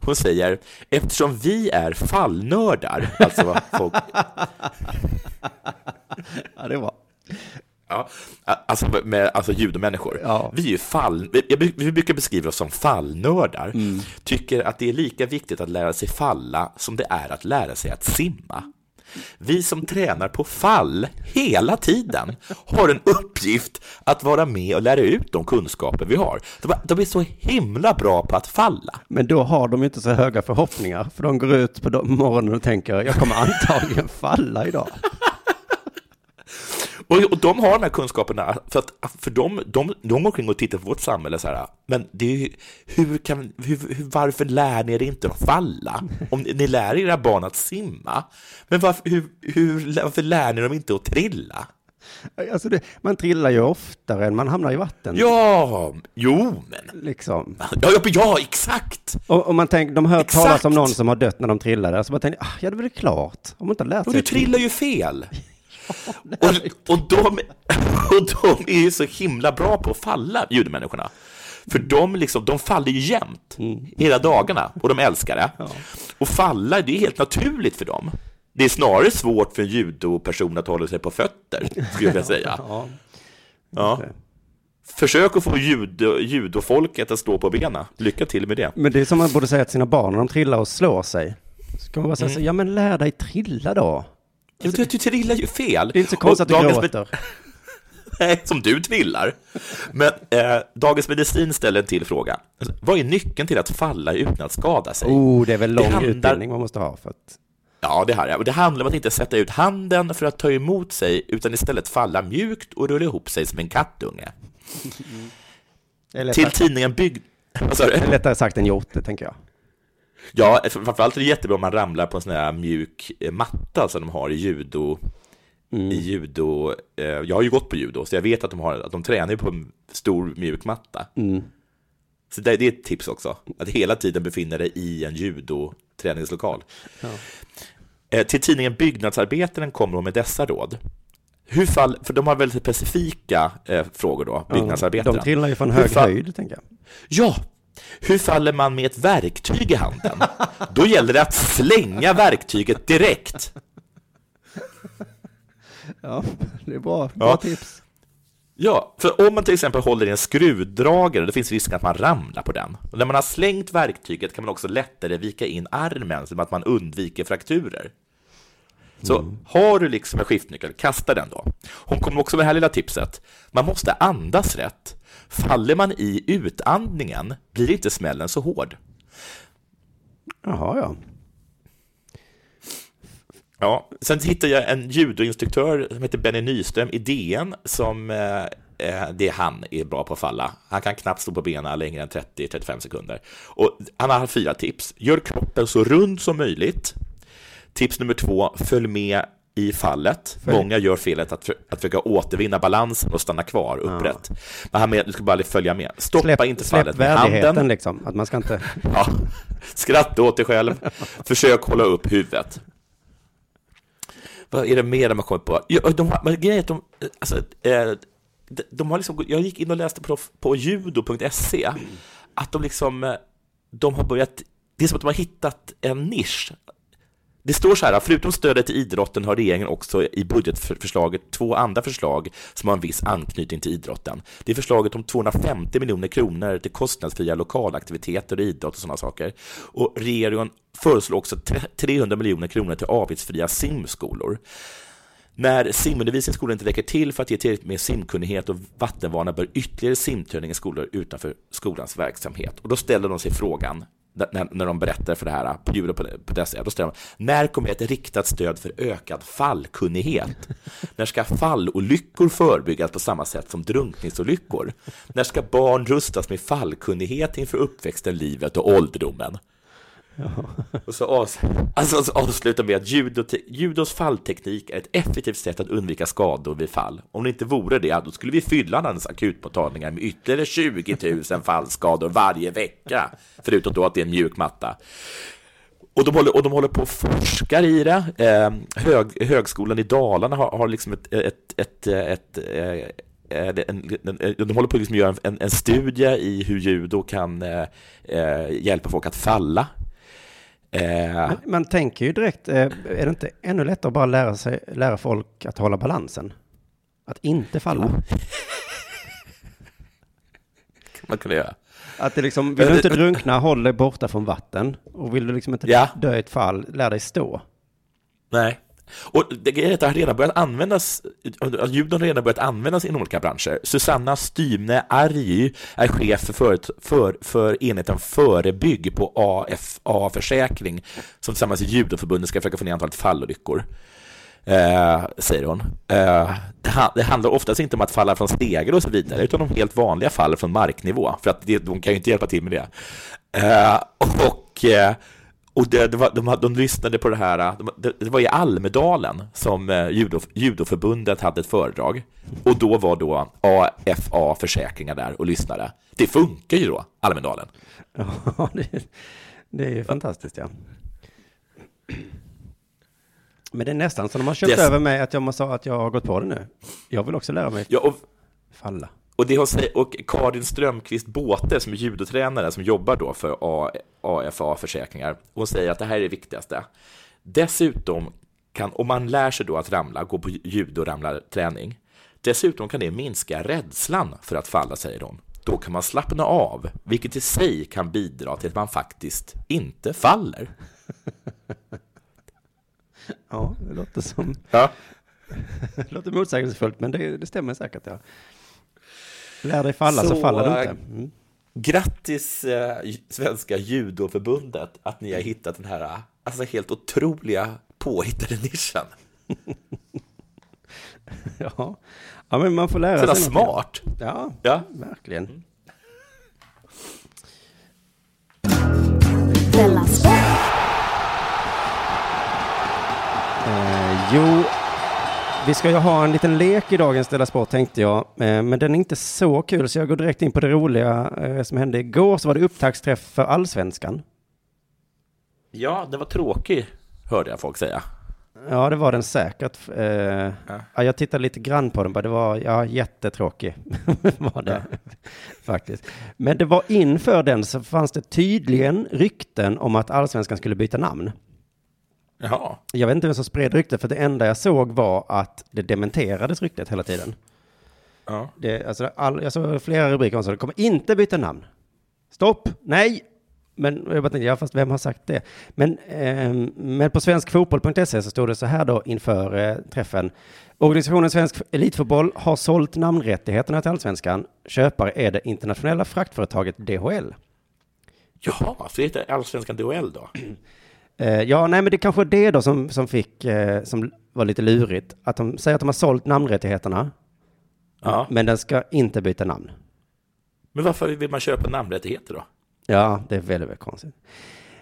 hon säger eftersom vi är fallnördar, alltså vad folk [laughs] Ja, det var. Ja, alltså med alltså judomänniskor. Ja. Vi är fall, vi, vi brukar beskriva oss som fallnördar. Tycker att det är lika viktigt att lära sig falla som det är att lära sig att simma. Vi som tränar på fall hela tiden har en uppgift att vara med och lära ut de kunskaper vi har. De, är så himla bra på att falla. Men då har de inte så höga förhoppningar, för de går ut på morgonen och tänker, jag kommer antagligen falla idag. Och, och de har de här kunskaperna, för, att, för de, de, de går omkring och tittar på vårt samhälle så här, men det är ju, hur kan, hur, hur, varför lär ni er inte att falla? Om ni, ni lär era barn att simma, men varför, hur, hur, varför lär ni dem inte att trilla? Alltså det, man trillar ju oftare än man hamnar i vatten. Ja, jo, men, Liksom. ja, ja, ja exakt! Och, och man tänker, de hör Exakt. talas om någon som har dött när de trillade, så man tänker, ah, ja det är väl klart. Om man inte har lärt Och sig. du trillar ju fel. Och, och, de, och de är ju så himla bra på att falla, judomänniskorna. För de, liksom, de faller ju jämt, hela dagarna, och de älskar det. Och falla, det är helt naturligt för dem. Det är snarare svårt för en judoperson att hålla sig på fötter, skulle jag säga. [laughs] Ja. Ja. Försök att få judo, judofolket att stå på benen. Lycka till med det. Men det är som man borde säga till sina barn när de trillar och slår sig. Så kan man bara säga Mm. så, ja men lär dig trilla då. Du, du trillar ju fel. Det är inte så konstigt att du gråter. [laughs] Nej, som du trillar. Men eh, Dagens Medicin ställer en till fråga. Alltså, vad är nyckeln till att falla utan att skada sig? Oh, det är väl lång handlar- utbildning man måste ha för att... Ja, det här är. Och det handlar om att inte sätta ut handen för att ta emot sig, utan istället falla mjukt och rulla ihop sig som en kattunge. Är Till tidningen Bygg... Vad sa du? lättare sagt än gjort, det tänker jag. Ja, framförallt är det jättebra om man ramlar på en sån här mjuk eh, matta som de har i judo. I judo. Eh, jag har ju gått på judo, så jag vet att de, har, att de tränar på en stor mjuk matta. Mm. Så det, det är ett tips också, att hela tiden befinna dig i en judoträningslokal. Ja. Eh, till tidningen Byggnadsarbetaren kommer de med dessa råd. Hur fall, för de har väldigt specifika eh, frågor då, Byggnadsarbetaren. De trillar ju från hög fall- höjd, tänker jag. Ja, hur faller man med ett verktyg i handen? Då gäller det att slänga verktyget direkt. Ja, det är bra. Bra Ja. tips. Ja, för om man till exempel håller i en skruvdragare, då finns risken att man ramlar på den. Och när man har slängt verktyget kan man också lättare vika in armen, så att man undviker frakturer. Så har du liksom en skiftnyckel, kasta den då. Hon kommer också med det här lilla tipset. Man måste andas rätt. Faller man i utandningen blir inte smällen så hård. Jaha, ja. Ja, sen hittade jag en judoinstruktör som heter Benny Nyström i DN som eh, eh, det är han är bra på att falla. Han kan knappt stå på benen längre än 30-35 sekunder. Och han har fyra tips. Gör kroppen så rund som möjligt. Tips nummer två, följ med i fallet. Följ. Många gör felet att, för, att försöka återvinna balansen och stanna kvar upprätt. Men han med, du ska bara följa med. Stoppa Släpp, inte fallet med handen. liksom. Att man ska inte... [laughs] Ja. Skratta åt dig själv. Försök hålla upp huvudet. Vad är det mer de har kommit på? Ja, de har, men grejen är att de, alltså, eh, de, de har liksom, jag gick in och läste på, på judo.se att de liksom, eh, de har börjat, det är som att de har hittat en nisch. Det står så här, förutom stödet till idrotten har regeringen också i budgetförslaget två andra förslag som har en viss anknytning till idrotten. Det är förslaget om 250 miljoner kronor till kostnadsfria lokalaktiviteter och idrott och sådana saker. Och regeringen föreslår också 300 miljoner kronor till avgiftsfria simskolor. När simundervisning i skolan inte räcker till för att ge tillräckligt med simkunnighet och vattenvana bör ytterligare simträning i skolor utanför skolans verksamhet. Och då ställer de sig frågan, när, när de berättar för det här på judo på, på dessa, då ställer de, när kommer ett riktat stöd för ökad fallkunnighet? När ska fallolyckor förebyggas på samma sätt som drunkningsolyckor? När ska barn rustas med fallkunnighet inför uppväxten, livet och ålderdomen? Och så, avs alltså, så avslutar med att judo judos fallteknik är ett effektivt sätt att undvika skador vid fall. Om det inte vore det, då skulle vi fylla hans akutmottagningar med ytterligare 20 000 fallskador varje vecka. Förutom då att det är en mjuk matta. Och de, håller, och de håller på och forskar i det. Eh, hög, högskolan i Dalarna har, har liksom ett, ett, ett, ett, ett eh, en, en, de håller på att liksom göra en, en studie i hur judo kan eh, eh hjälpa folk att falla. Eh, Men man tänker ju direkt, eh, är det inte ännu lättare att bara lära, sig, lära folk att hålla balansen? Att inte falla? [laughs] man kunde göra. Att det liksom, vill du inte drunkna, håll dig borta från vatten. Och vill du liksom inte Ja. dö i ett fall, lär dig stå. Nej. Och det är att det har redan börjat användas, ljuden judon har redan börjat användas inom olika branscher. Susanna Stymne Argy är chef för, för, för, för enheten Förebygg på AFA Försäkring, som tillsammans med Judoförbundet ska försöka få ner antalet fallolyckor. Eh, säger hon. Eh, det, ha, det handlar oftast inte om att falla från stegar och så vidare, utan om helt vanliga fall från marknivå, för att det, de kan ju inte hjälpa till med det. Eh, och eh, och det, det var, de, de lyssnade på det här, de, det, var i Almedalen som eh, judo, judoförbundet hade ett föredrag. Och då var då AFA Försäkringar där och lyssnade. Det funkar ju då, Almedalen. Ja, [laughs] det, det är ju fantastiskt ja. Men det är nästan så de har köpt Yes. över mig att jag måste sa att jag har gått på det nu. Jag vill också lära mig Ja, och, falla. Och, det säger, och Karin Strömqvist Båte som är judotränare som jobbar då för AFA Försäkringar, hon säger att det här är det viktigaste. Dessutom kan, om man lär sig då att ramla, gå på judoramlarträning, dessutom kan det minska rädslan för att falla, säger hon. Då kan man slappna av, vilket i sig kan bidra till att man faktiskt inte faller. Ja, det låter som, Ja. [laughs] det låter motsägelsefullt, men det, det stämmer säkert ja. Lär dig falla så, Så, faller du äh, inte. Mm. Grattis eh, Svenska judoförbundet att ni har hittat den här alltså, helt otroliga påhittade nischen. [laughs] Ja. ja, men man får lära Sådär sig smart. Ja, Ja. verkligen. Sport. Eh, jo, Vi ska ju ha en liten lek i dagens Della Sport tänkte jag, eh, men den är inte så kul så jag går direkt in på det roliga eh, som hände igår. Så var det upptaktsträff för allsvenskan. Ja, det var tråkig, hörde jag folk säga. Ja, det var den säkert. Eh, ja. jag tittade lite grann på den, bara det var ja, jättetråkig. [laughs] var det faktiskt. Men det var inför den så fanns det tydligen rykten om att allsvenskan skulle byta namn. Jaha. Jag vet inte vem som spred ryktet, för det enda jag såg var att det dementerades ryktet hela tiden. Ja. Det, alltså, all, jag såg flera rubriker om så det kommer inte byta namn. Stopp, nej. Men jag bara tänkte, ja fast vem har sagt det? Men, eh, men på svenskfotboll.se så stod det så här då inför eh, träffen. Organisationen Svensk Elitfotboll har sålt namnrättigheterna till allsvenskan. Köpare är det internationella fraktföretaget DHL. Jaha, så heter allsvenskan DHL då? [clears throat] Eh, ja, nej, men det kanske är det då som, som fick, eh, som var lite lurigt. Att de säger att de har sålt namnrättigheterna, Ja. men den ska inte byta namn. Men varför vill man köpa namnrättigheter då? Ja, det är väldigt, väldigt konstigt.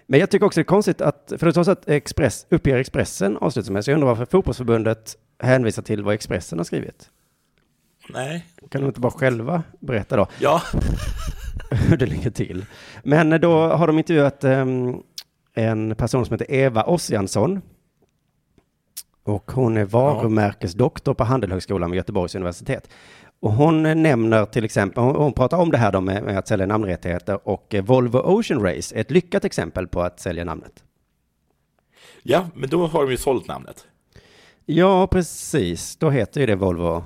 Men jag tycker också det är konstigt att, för det så att Express, uppger Expressen så jag undrar varför fotbollsförbundet hänvisar till vad Expressen har skrivit. Nej. Kan de inte bara själva berätta då Ja. [laughs] hur det ligger till? Men då har de intervjuat ehm, en person som heter Eva Ossiansson. Och hon är varumärkesdoktor på Handelshögskolan vid Göteborgs universitet. Och hon nämner till exempel, hon, pratar om det här då med, med att sälja namnrättigheter och eh, Volvo Ocean Race är ett lyckat exempel på att sälja namnet. Ja, men då har de ju sålt namnet. Ja, precis. Då heter ju det Volvo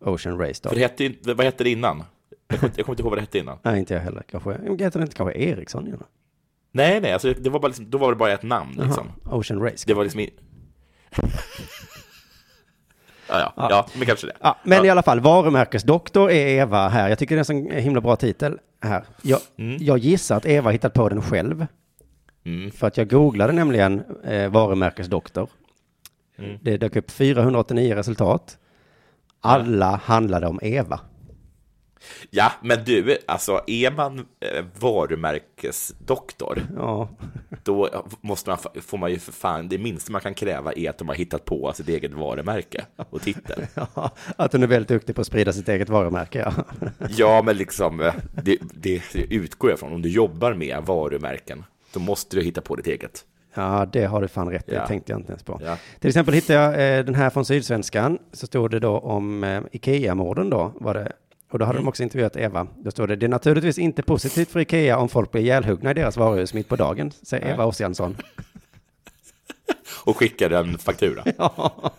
Ocean Race då. För det hette, vad hette det innan? Jag kommer, inte- jag kommer inte ihåg vad det hette innan. Nej, inte jag heller. Kanske, heter det inte kanske Ericsson? Igen? Nej, nej, alltså det var bara liksom, då var det bara ett namn liksom. Ocean Race. Det var liksom i... [laughs] ja, ja, ja, men kanske det. Ja, men Ja. i alla fall, varumärkesdoktor är Eva här. Jag tycker det är en sån himla bra titel här. Jag, Mm. jag gissar att Eva hittat på den själv. Mm. För att jag googlade nämligen eh, varumärkesdoktor. Mm. Det dök upp 489 resultat. Alla handlade om Eva. Ja, men du, alltså är man eh, varumärkesdoktor, Ja, då måste man, får man ju för fan, det minsta man kan kräva är att de har hittat på sitt eget varumärke och titel. [laughs] ja, att hon är väldigt duktig på att sprida sitt eget varumärke. Ja, [laughs] Ja, men liksom, eh, det, det utgår jag från. Om du jobbar med varumärken, då måste du hitta på ditt eget. ja det har du fan rätt i. Det Ja. tänkte jag inte ens på. Ja. Till exempel hittade jag eh, den här från Sydsvenskan. Så stod det då om eh, Ikea-morden då. Var det. Och då hade de också intervjuat Eva. Då står det, det är naturligtvis inte positivt för Ikea om folk blir ihjälhuggna i deras varuhus mitt på dagen, säger Eva Ossiansson. [laughs] Och skickar en faktura. [laughs] Ja.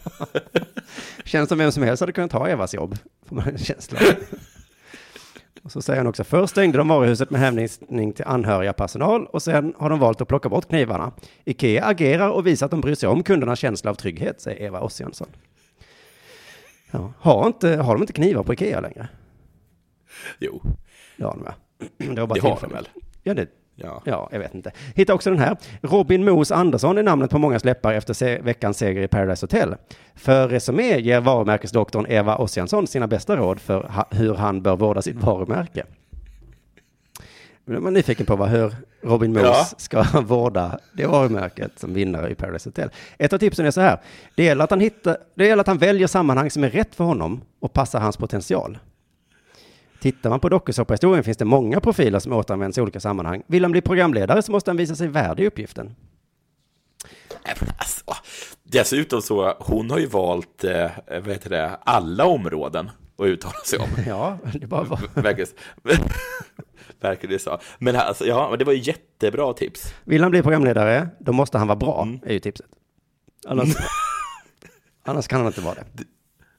Känns som vem som helst hade kunnat ta Evas jobb, får man en känsla. [laughs] Och så säger han också, först stängde de varuhuset med hänvisning till anhöriga personal och sen har de valt att plocka bort knivarna. Ikea agerar och visar att de bryr sig om kundernas känsla av trygghet, säger Eva Ossiansson. Ja. Har, inte, har de inte knivar på Ikea längre? Jo, Det har de ja. [clears throat] Det, var bara det har de väl. Ja, det, Ja. Ja, jag vet inte. Hitta också den här. Robin Moos Andersson är namnet på många släppar efter se veckans seger i Paradise Hotel. För Resumé ger varumärkesdoktorn Eva Ossiansson sina bästa råd för ha hur han bör vårda sitt varumärke. Nu är man nyfiken på vad, hur Robin Moos Ja. ska [laughs] vårda det varumärket som vinnare i Paradise Hotel. Ett av tipsen är så här. Det gäller att han, hittar, det gäller att han väljer sammanhang som är rätt för honom och passar hans potential. Tittar man på dokusåpahistorien finns det många profiler som återanvänds i olika sammanhang. Vill han bli programledare så måste han visa sig värdig uppgiften. Nej, men Alltså, dessutom så, hon har ju valt, eh, heter det, alla områden att uttala sig om. [laughs] Ja, det bara var. Verkar, [laughs] verkar det så. Men alltså, ja, det var ju jättebra tips. Vill han bli programledare, då måste han vara bra, är ju tipset. Annars, [laughs] annars kan han inte vara det.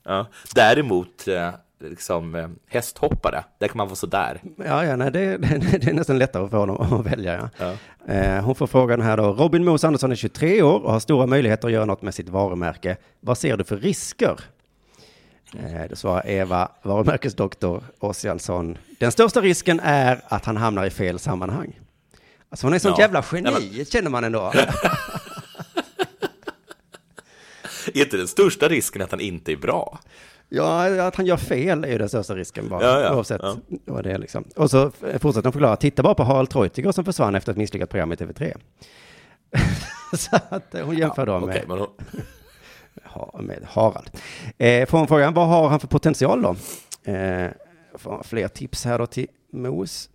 Ja. Däremot, eh, liksom, eh, hästhoppare, där kan man vara sådär. Ja, ja nej, det, [laughs] det, det är nästan lättare för honom att välja. Ja. Ja. Eh, hon får frågan här då. Robin Moos Andersson är 23 år och har stora möjligheter att göra något med sitt varumärke. Vad ser du för risker? Eh, då svarar Eva, varumärkesdoktor Ossiansson. Den största risken är att han hamnar i fel sammanhang. Alltså hon är sånt Ja. jävla geni, Nej, känner man ändå. [laughs] Är inte den största risken att han inte är bra? Ja, att han gör fel är ju den största risken bara, Ja, ja, oavsett ja. vad det är liksom. Och så fortsätter de förklara, titta bara på Harald Treutiger som försvann efter ett misslyckat program i TV3. [laughs] så att eh, hon jämför då med, Okej, men hon, [laughs] med Harald. Eh, från frågan, vad har han för potential då? Eh, fler tips här då till Mos.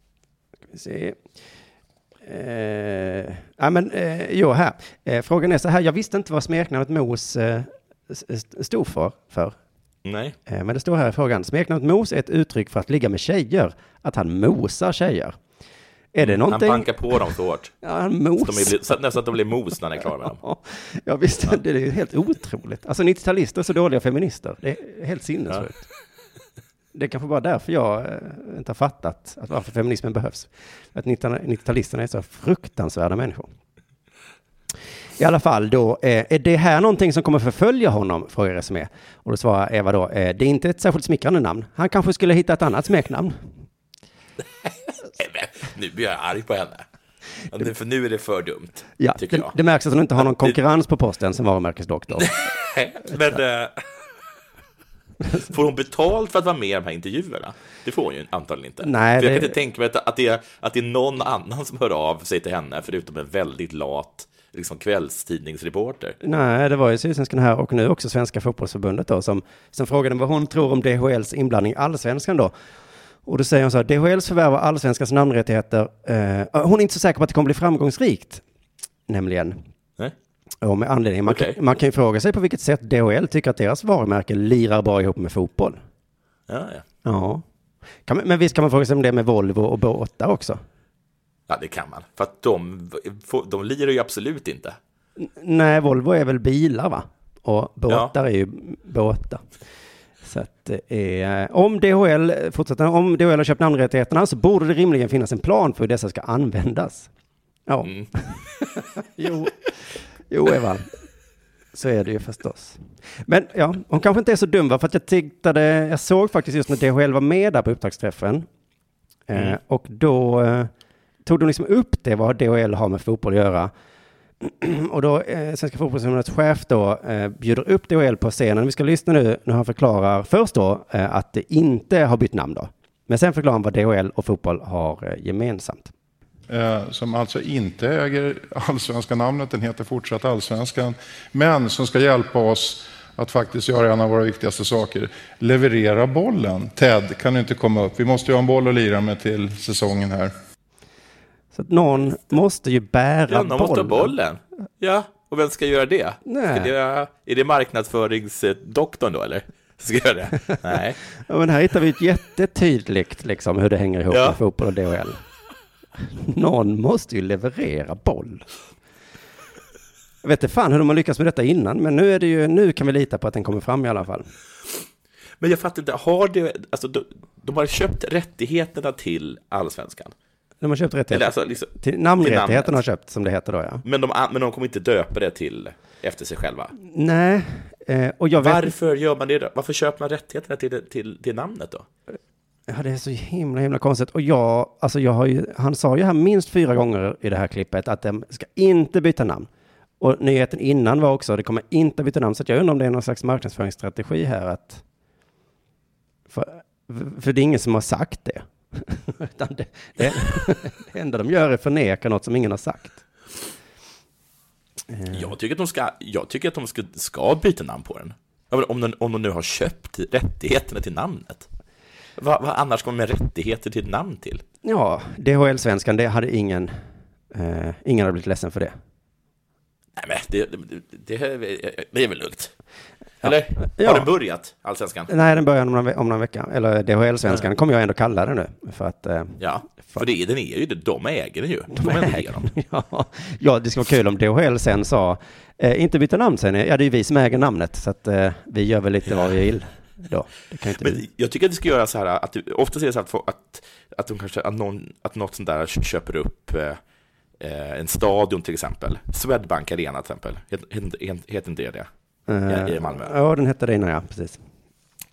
Ska vi se. Eh, ja, men, eh, jo, här. Eh, frågan är så här, jag visste inte vad smeknamnet Mos eh, stod för. för. Nej. Eh, men det står här i frågan, smeknamnet Mos är ett uttryck för att ligga med tjejer, att han mosar tjejer. Är det Mm, Han någonting? bankar på dem så hårt. [laughs] Ja, han mos. så nästan att de blir mos när han är klar med dem. [laughs] Ja, ja visst, det är helt otroligt. Alltså 90-talister är så dåliga feminister. Det är helt sinnessjukt. [laughs] Det är kanske bara därför jag eh, inte har fattat att varför feminismen behövs. Att 90-talisterna är så fruktansvärda människor. I alla fall då, eh, är det här någonting som kommer förfölja honom? Frågar Resumé. Och då svarar Eva då, eh, det är inte ett särskilt smickrande namn. Han kanske skulle hitta ett annat smeknamn. Nu blir jag arg på henne. Nu- För nu är det för dumt, Ja, tycker det, jag. det märks att hon inte har någon konkurrens på posten som varumärkesdoktor. Men... Eh, får hon betalt för att vara med i de här intervjuerna? Det får hon ju antagligen inte. Nej, för jag det- kan inte tänka mig att, att, det är, att det är någon annan som hör av sig till henne, förutom en väldigt lat liksom, kvällstidningsreporter. Nej, det var ju Sydsvenskan här och nu också Svenska fotbollsförbundet då som, som frågade vad hon tror om DHLs inblandning i allsvenskan då. Och då säger hon så här, DHLs förvärv av allsvenskans namnrättigheter, eh, hon är inte så säker på att det kommer bli framgångsrikt, nämligen. Nej? Och med anledning, man, kan, man kan ju fråga sig på vilket sätt DHL tycker att deras varumärke lirar bra ihop med fotboll. Ja, ja. Ja. Kan, men visst kan man fråga sig om det med Volvo och båtar också? Ja, det kan man. För att de, de lirar ju absolut inte. Nej, Volvo är väl bilar va? Och båtar är ju båtar. Så att det är, om DHL fortsätter, om DHL har köpt namnrättigheterna så borde det rimligen finnas en plan för hur dessa ska användas. Ja, Mm. [laughs] jo, jo Eva, så är det ju förstås. Men ja, hon kanske inte är så dum va, för att jag tittade, jag såg faktiskt just när DHL var med där på upptaktsträffen. Eh, Mm. och då eh, tog de liksom upp det, vad DHL har med fotboll att göra. [clears throat] Och då, eh, Svenska fotbollsförbundets chef då, eh, bjuder upp DHL på scenen. Vi ska lyssna nu när han förklarar först då eh, att det inte har bytt namn då. Men sen förklarar han vad DHL och fotboll har eh, gemensamt. eh, som alltså inte äger allsvenska namnet, den heter fortsatt allsvenskan, men som ska hjälpa oss att faktiskt göra en av våra viktigaste saker, leverera bollen. Ted kan du inte komma upp, vi måste ju ha en boll att lira med till säsongen här. Så att någon måste ju bära Ja, någon måste ha bollen. bollen. Ja, och vem ska göra det? Nej. Ska det är det marknadsföringsdoktorn då, eller? Ska göra det? [laughs] Nej. Ja, men här hittar vi ett jättetydligt liksom hur det hänger ihop Ja. med fotboll och DHL. Någon måste ju leverera boll. Jag vet inte fan hur de har lyckats med detta innan, men nu är det ju, nu kan vi lita på att den kommer fram i alla fall. Men jag fattar inte, har det, alltså de, de har köpt rättigheterna till allsvenskan? De har köpt rättigheter. alltså, liksom, Till namnrättigheterna har köpt, som det heter då ja. men, de, men de kommer inte döpa det till efter sig själva. Nej, eh, och jag vet Varför gör man det då? Varför köper man rättigheterna till, till, till namnet då? Ja, det är så himla, himla konstigt. Och jag, alltså jag har ju, han sa ju här minst fyra gånger i det här klippet att de ska inte byta namn. Och nyheten innan var också, det kommer inte byta namn. Så jag undrar om det är någon slags marknadsföringsstrategi här att... För, för det är ingen som har sagt det. [laughs] Utan det, det, det enda de gör är förneka något som ingen har sagt. Eh, Jag tycker att de ska, jag tycker att de ska, ska byta namn på den. Om de, om de nu har köpt rättigheterna till namnet. Vad, vad annars kommer med rättigheter till ett namn till? Ja, DHL-svenskan, det hade ingen... Eh, ingen hade blivit ledsen för det. Nej, men det, det, det, det är väl lugnt? Eller? Ja. Har den börjat, Allsvenskan? Nej, den börjar om någon, om någon vecka. Eller DHL-svenskan kommer jag ändå kalla den nu. För att... Eh, Ja, för det, den är ju det. De äger den ju. De ändå ge dem. [laughs] ja, ja, det skulle vara kul om DHL sen sa, eh, inte byta namn sen, ja det är ju vi som äger namnet, så att eh, vi gör väl lite vad vi vill då. Men vi. jag tycker att det ska göra så här att ofta är det så att, få- att, att, de kanske, att, någon, att något sånt där köper upp eh, eh, en stadion till exempel. Swedbank Arena till exempel. Heter, heter, heter inte det det? Eh, i Malmö. Ja, den hette det innan, ja, precis.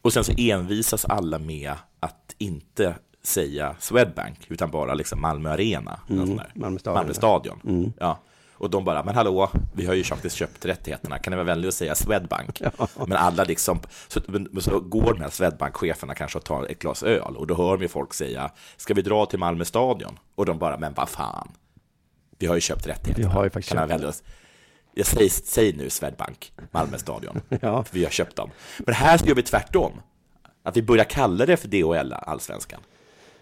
Och sen så envisas alla med att inte säga Swedbank, utan bara liksom Malmö Arena. Mm, Malmö stadion. Malmö stadion. Mm. Ja. Och de bara, men hallå, vi har ju faktiskt köpt rättigheterna, kan det vara vänligt att säga Swedbank? Men alla liksom, så, så går de här Swedbank-cheferna kanske och tar ett glas öl, och då hör man ju folk säga, ska vi dra till Malmö stadion? Och de bara, men vad fan, vi har ju köpt rättigheterna. Vi har ju faktiskt kan köpt Jag säger, säg nu Swedbank, Malmö stadion, [laughs] Ja. för vi har köpt dem. Men här så gör vi tvärtom. Att vi börjar kalla det för DHL Allsvenskan.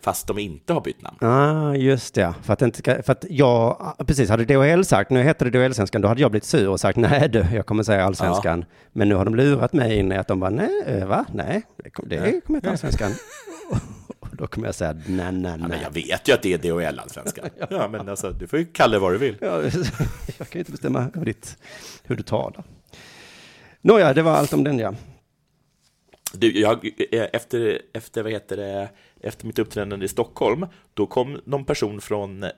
Fast de inte har bytt namn. Ah, just det. För att, inte för att jag, precis, hade DHL sagt, nu heter det DHL-svenskan, då hade jag blivit sur och sagt, nej du, jag kommer säga allsvenskan. Men nu har de lurat mig in i att de bara, nej, va? Nej, det kom- det kommer heta [laughs] allsvenskan. Och då kommer jag säga, nej, nej, Ja, men nej. jag vet ju att det är DHL Allsvenskan. [laughs] Ja, men alltså, du får ju kalla det vad du vill. Ja, [laughs] jag kan ju inte bestämma hur, ditt, hur du talar. Nåja, det var allt om den ja. Du, jag, eh, efter, efter, vad heter det, efter mitt uppträdande i Stockholm, då kom någon person från eh,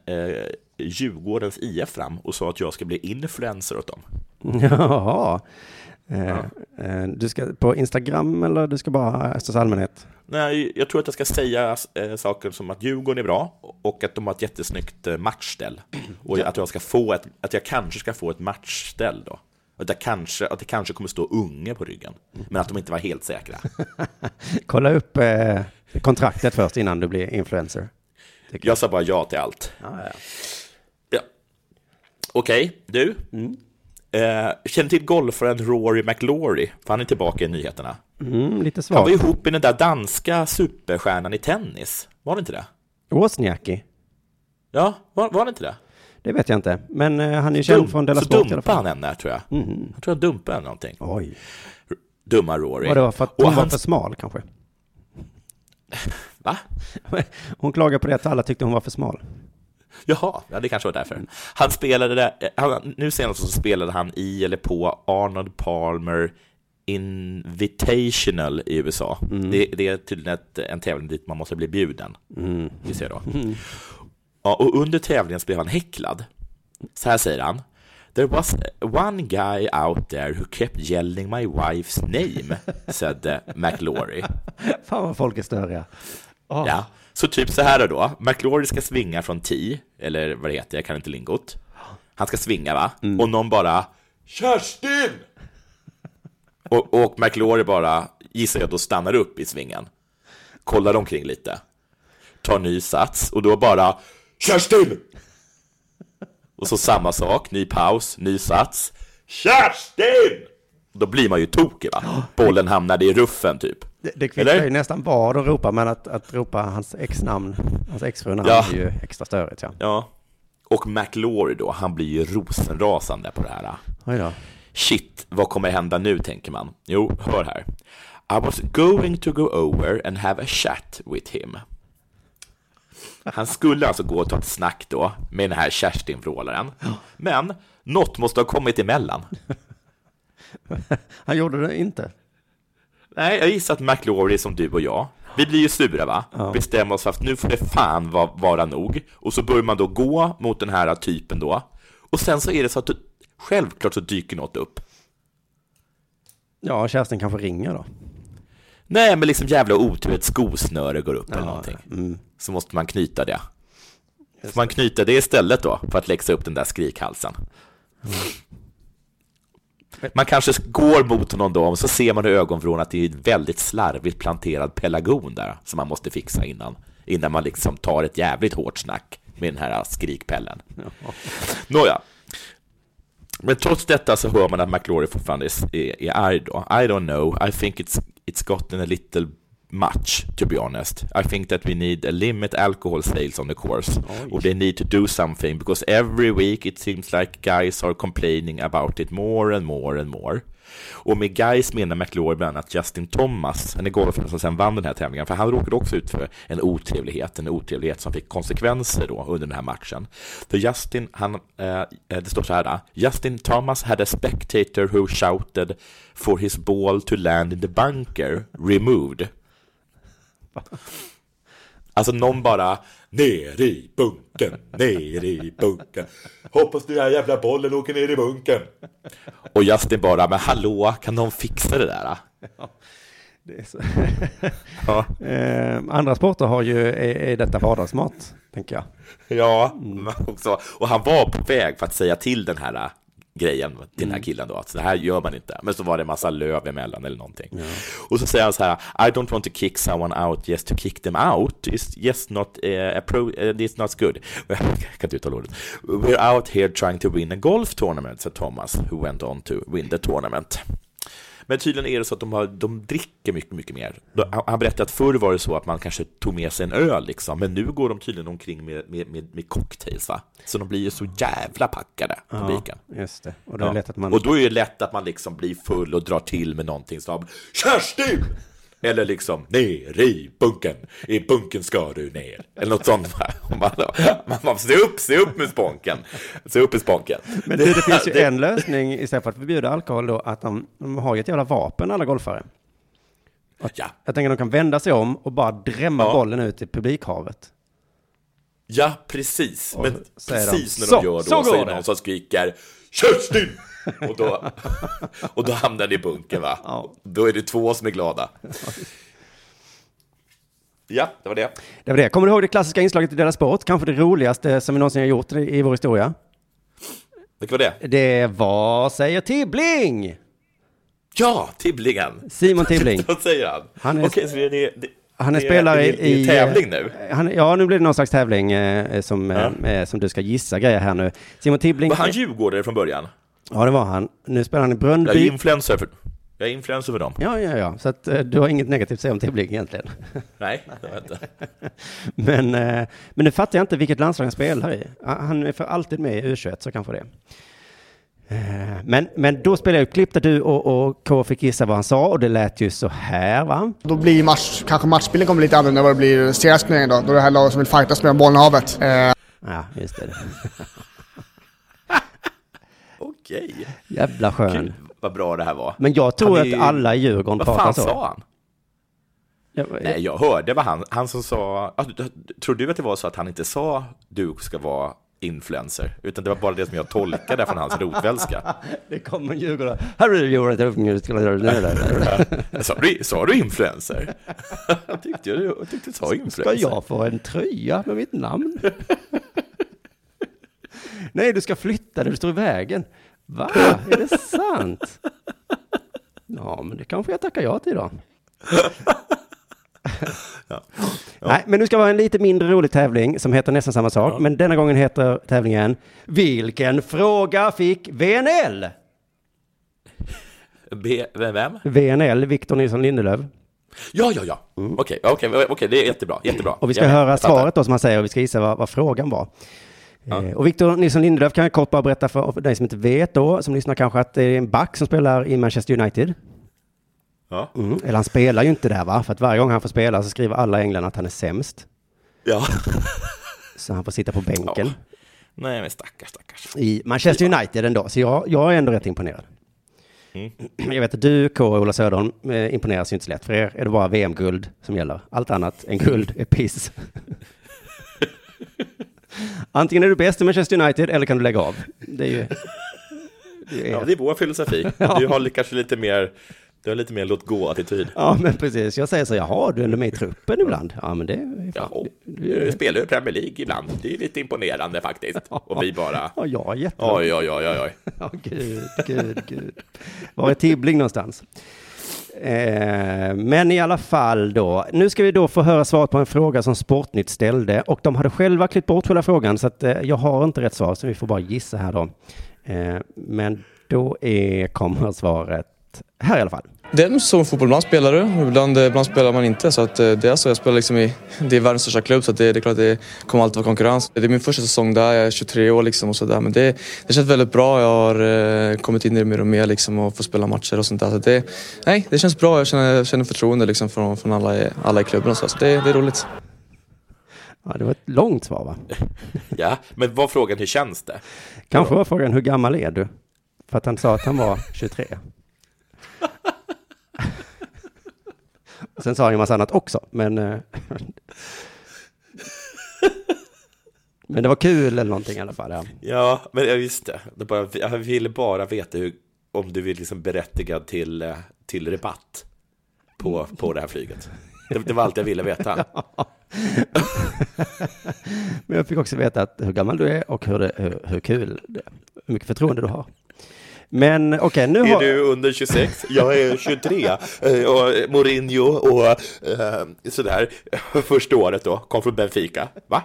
Djurgårdens IF fram och sa att jag ska bli influencer åt dem. [laughs] Jaha. Eh, eh, du ska på Instagram eller du ska bara i största allmänhet? Nej, jag tror att jag ska säga eh, saker som att Djurgården är bra och att de har ett jättesnyggt matchställ. [clears throat] Och att jag, ska få ett, att jag kanske ska få ett matchställ då. Att, jag kanske, att det kanske kommer stå unge på ryggen, men att de inte var helt säkra. [laughs] Kolla upp kontraktet först innan du blir influencer. Jag sa bara ja till allt. Ja, ja. Ja. Okej, du. Eh, känner till golfaren Rory McIlroy? För han är tillbaka i nyheterna. Mm, lite Han var svagt. ihop med den där danska superstjärnan i tennis. Var det inte det? Wozniacki. Ja, var, var det inte det? Det vet jag inte. Men eh, han är ju känd från Della så Sport alla dumpade han henne, tror jag. Mm. Jag tror han dumpade henne någonting. Oj. Dumma Rory. Var det var för att Och hon var han- för smal kanske? [laughs] Va? [laughs] Hon klagade på det att alla tyckte hon var för smal. [laughs] Jaha, ja, det kanske var därför. Han spelade där, eh, han, nu senast så spelade han i eller på Arnold Palmer Invitational i USA. Det, det är tydligen ett, en tävling dit man måste bli bjuden. Vi ser då. [laughs] Ja, och under tävlingen blev han häcklad. Så här säger han. There was one guy out there who kept yelling my wife's name, said uh, McLaury. [laughs] Fan vad folk är störiga. Ah. Ja, så typ så här då. McLaury ska svinga från 10, eller vad det heter, jag kan inte lingot. Han ska svinga va? Och någon bara Kerstin! och, och McLaury bara, gissar jag, då stannar upp i svingen. Kollar omkring lite. Tar ny sats och då bara Kerstin! Och så samma sak, ny paus, ny sats. Kerstin! Då blir man ju tokig va? Bollen hamnade i ruffen typ. Det, det kvittar ju nästan vad att ropa, men att, att ropa hans exnamn, hans exfru, Ja. är ju extra störigt. Ja. Ja. Och McLaury då, han blir ju rosenrasande på det här. Oj då. Shit, vad kommer hända nu, tänker man. Jo, hör här. I was going to go over and have a chat with him. Han skulle alltså gå och ta ett snack då med den här Kerstin-vrålaren. Men något måste ha kommit emellan. [laughs] Han gjorde det inte. Nej, jag gissar att McLaury är som du och jag. Vi blir ju sura va? Bestämmer oss för att nu får det fan va- vara nog. Och så börjar man då gå mot den här typen då. Och sen så är det så att du, självklart så dyker något upp. Ja, Kerstin kanske ringer då. Nej, men liksom jävla otur, ett skosnöre går upp eller Ja, någonting. mm. Så måste man knyta det. Får man knyta det istället då, för att läxa upp den där skrikhalsen? [laughs] Man kanske går mot honom då, och så ser man i ögonvrån att det är ett väldigt slarvigt planterad pelargon där, som man måste fixa innan, innan man liksom tar ett jävligt hårt snack med den här skrikpellen. Nåja. Men trots detta så hör man att McLaury fortfarande är, är, är arg då. I don't know, I think it's, it's gotten a little much, to be honest. I think that we need a limit alcohol sales on the course. Or they need to do something, because every week it seems like guys are complaining about it more and more and more. Och med guys menar McLaury bland annat Justin Thomas, en golfare som sen vann den här tävlingen, för han råkade också ut för en otrevlighet, en otrevlighet som fick konsekvenser då under den här matchen. För Justin, han, eh, det står så här, Justin Thomas had a spectator who shouted for his ball to land in the bunker, removed. Alltså någon bara ner i bunken, ner i bunken. Hoppas den här jävla bollen åker ner i bunken. Och Justin bara, men hallå, kan någon fixa det där? Det är så. [laughs] Ja, eh, andra sporter har ju, är, är detta vardagsmat, tänker jag. ja men också. och han var på väg för att säga till den här grejen till den här killen då, att så här gör man inte. Men så var det en massa löv emellan eller någonting. Och så säger han så här, I don't want to kick someone out just to kick them out. It's just not, uh, appro- uh, it's not good. [laughs] Jag kan inte uttala ordet. We're out here trying to win a golf tournament, said Thomas, who went on to win the tournament. Men tydligen är det så att de, har, de dricker mycket, mycket mer. Han berättade att förr var det så att man kanske tog med sig en öl, liksom, men nu går de tydligen omkring med, med, med, med cocktails. Va? Så de blir ju så jävla packade, publiken. Just det. Och då är det lätt att man... Och då är det lätt att man liksom blir full och drar till med någonting som Kerstin! Eller liksom, ner i bunken, i bunken ska du ner. Eller något sånt. [laughs] Man, man, man, se upp, se upp med sponken. Se upp med sponken. Men du, det finns ju [laughs] en lösning istället för att förbjuda alkohol då, att de, de har ju ett jävla vapen alla golfare. Ja, Jag tänker att de kan vända sig om och bara drämma Ja. bollen ut i publikhavet. ja precis. Och Men så precis de, när "Så, de gör då så så, är det det." någon som skriker Kerstin! Och då, och då hamnar det i bunken va? Ja. Då är det två som är glada. Ja, det var det. Det var det. Kommer du ihåg det klassiska inslaget i Della Sport? Kanske det roligaste som vi någonsin har gjort i vår historia. Vilket var det? Det var, säger Tibbling! Ja, Tibblingen! Simon [laughs] Tibbling. Vad säger han? Han är- Okej, så det, det, det, Han är spelare i... tävling nu? Han, ja, nu blir det någon slags tävling eh, som, eh, eh, som du ska gissa grejer här nu. Simon Tibbling... Var han djurgårdare från början? Ja, det var han. Nu spelar han i Jag är influencer för, jag är influencer för dem. Ja, ja, ja. Så att eh, du har inget negativt att säga om Tibbling egentligen. [laughs] Nej, det har jag inte. Men, eh, men nu fattar jag inte vilket landslag han spelar i. Han är för alltid med i U21, så kanske det. Eh, Men, men då spelade jag ett klipp där du och, och K fick gissa vad han sa och det lät ju så här va? Då blir match, kanske matchbilden kommer lite annorlunda än vad det blir turneringen då. Då är det här laget som vill fightas med bollen i havet. Eh, Ja, just det. [laughs] Okej. Jävla skön. Kul, vad bra det här var. Men jag tror att ju- alla i Djurgården Vad pratar fan så. sa han? Ja, Nej, jag hörde vad han, han som sa, ah, tror du att det var så att han inte sa du ska vara influencer, utan det var bara det som jag tolkade från hans rotvälska. [laughs] Det kommer Djurgården. Här är Djurgården. [laughs] Sa du, sa du influencer? Jag [laughs] tyckte jag, jag tyckte du sa Ska influencer. jag få en tröja med mitt namn? Nej, du ska flytta det, du står i vägen. Va? [laughs] Är det sant? Ja, men det kanske jag tackar ja till då. [laughs] Nej, men nu ska vara en lite mindre rolig tävling som heter nästan samma sak. Men denna gången heter tävlingen Vilken fråga fick VNL? Be, vem? VNL, Victor Nilsson Lindelöf. Ja, ja, ja. Okej, okej, okej, det är jättebra, jättebra. Och vi ska Jag- höra svaret då som han säger och vi ska gissa vad, vad frågan var. Eh, och Victor Nilsson Lindelöf kan jag kort bara berätta för, för dig som inte vet då, som lyssnar kanske, att det är en back som spelar i Manchester United. Ja. Mm. Eller han spelar ju inte där va, för att varje gång han får spela så skriver alla i England att han är sämst. ja. [laughs] Så han får sitta på bänken Ja. Nej, men stackars, stackars. i Manchester United ändå. Så jag, jag är ändå rätt imponerad. Mm. Jag vet att du, K och Ola Söderholm, eh, imponeras ju inte så lätt. För er är det bara VM-guld som gäller. Allt annat än guld är piss. [laughs] Antingen är du bäst i Manchester United eller kan du lägga av. Det är ju... Det är, Ja, det är vår filosofi. [laughs] Ja. Du har kanske lite mer, du har lite mer låt gå-attityd. Ja, men precis. Jag säger så, jaha, du är med i truppen ibland. Ja, men det är. Ja, du- spelar ju Premier League ibland. Det är lite imponerande faktiskt. Och vi bara, Ja, jag är jättebra. oj, oj, oj, oj, oj. [laughs] Ja, gud, gud, gud. Var är Tibbling någonstans? Eh, men i alla fall då, nu ska vi då få höra svaret på en fråga som Sportnytt ställde och de hade själva klippt bort själva frågan så att eh, jag har inte rätt svar så vi får bara gissa här då. Eh, men då är, kommer svaret här i alla fall. Det är som fotboll, ibland spelar du, ibland, ibland spelar man inte. Så att eh, det är så, jag spelar liksom i, det är världens största klubb så att det, det är klart det kommer alltid vara konkurrens. Det är min första säsong där, jag är 23 år liksom och sådär. Men det, det känns väldigt bra, jag har eh, kommit in i det mer och mer liksom och får spela matcher och sånt där. Så att det, nej, det känns bra, jag känner, jag känner förtroende liksom från, från alla, i- alla i klubben och så. Så det, det är roligt. Ja, det var ett långt svar va? [laughs] Ja, men var frågan hur känns det? Kanske var frågan hur gammal är du? För att han sa att han var 23. Och [laughs] Sen sa han ju massa annat också, men... eh, Men det var kul eller någonting i alla fall. Ja. Ja, men ja, just det. bara, jag ville bara veta hur, om du är liksom berättigad till, eh, till rabatt på, på det här flyget. Det, det var allt jag ville veta. [laughs] Men jag fick också veta att hur gammal du är och hur, det, hur, hur kul det. Hur mycket förtroende du har. Men okej, nu Är har... du under 26? Jag är 23. Eh, Och Mourinho och eh, sådär. Första året då, kom från Benfica. Va?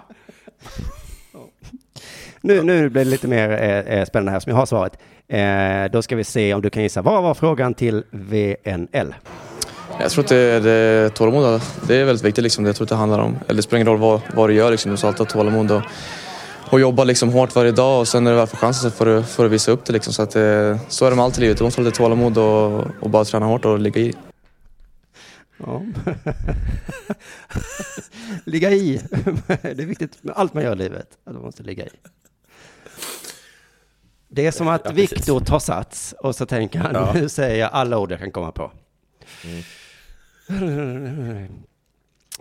Nu, nu blir det lite mer eh, eh, spännande här som jag har svaret. Eh, då ska vi se om du kan gissa. Vad var frågan till VNL? Jag tror att det, det tålamod, det är väldigt viktigt liksom. Jag tror att det handlar om, eller det spelar ingen roll vad, vad du gör liksom. Du ska alltid ha tålamod och, och jobba liksom hårt varje dag och sen när du väl får chansen så får du, får du visa upp det liksom. Så att det, så är det med allt i livet. Du måste ha lite tålamod och, och bara träna hårt och ligga i. Ja. [laughs] ligga i. [laughs] det är viktigt med allt man gör i livet. Att man måste ligga i. Det är som att Ja. Viktor tar sats och så tänker han, Ja. [laughs] nu säger jag alla ord jag kan komma på.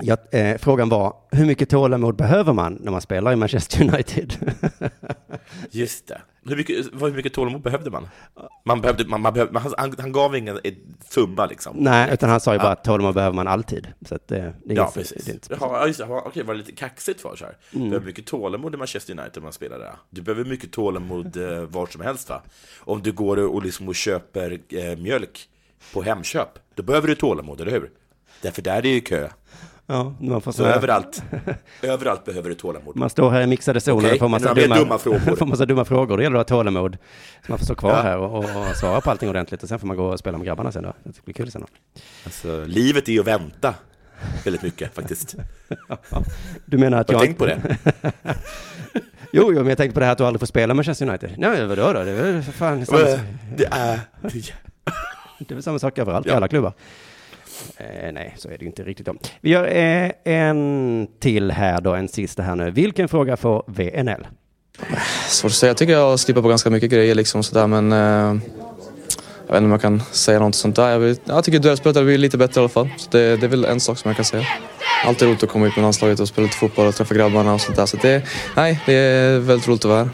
Ja, eh, frågan var, hur mycket tålamod behöver man när man spelar i Manchester United? [laughs] Just det. Hur mycket, hur mycket tålamod behövde man? Man behövde, man, man behövde, han, han gav ingen ett summa liksom. Nej, utan han sa ju bara Ja. att tålamod behöver man alltid. Så att det, det är Ja, precis. det inte Jaha, just det. Jaha, Okej, var det lite kaxigt för så här? Mm. Du behöver mycket tålamod i Manchester United när man spelar där. Du behöver mycket tålamod eh, [laughs] var som helst va? Om du går och, liksom och köper eh, mjölk på Hemköp, då behöver du tålamod, eller hur? Därför där är det ju kö. Ja, man får Så överallt, överallt behöver du tålamod. Man står här i mixade zonen Okej, och får massa, dumma, dumma frågor? [laughs] får massa dumma frågor. Det gäller att ha tålamod. Så man får stå kvar Ja. här och, och svara på allting ordentligt. Och sen får man gå och spela med grabbarna sen då. Det blir kul sen då. Alltså, livet är ju att vänta väldigt mycket faktiskt. [laughs] Du menar att Har jag... du tänkt på det? [laughs] Jo, jo, men jag tänkte på det här att du aldrig får spela Manchester United. Nej, vadå då? Det är väl för fan samma, Det är... det är väl samma sak överallt i alla klubbar. Eh, nej, så är det inte riktigt då. Vi gör eh, en till här då, en sista här nu. Vilken fråga får VNL? Svårt att säga. Jag tycker jag slipper på ganska mycket grejer liksom sådär men eh, jag vet inte om jag kan säga något sånt där. Jag, vet, jag tycker duellspelet har blivit lite bättre i alla fall. Så det, det är väl en sak som jag kan säga. Alltid roligt att komma ut med landslaget och spela lite fotboll och träffa grabbarna och sånt där. Så det, nej, det är väldigt roligt att vara här.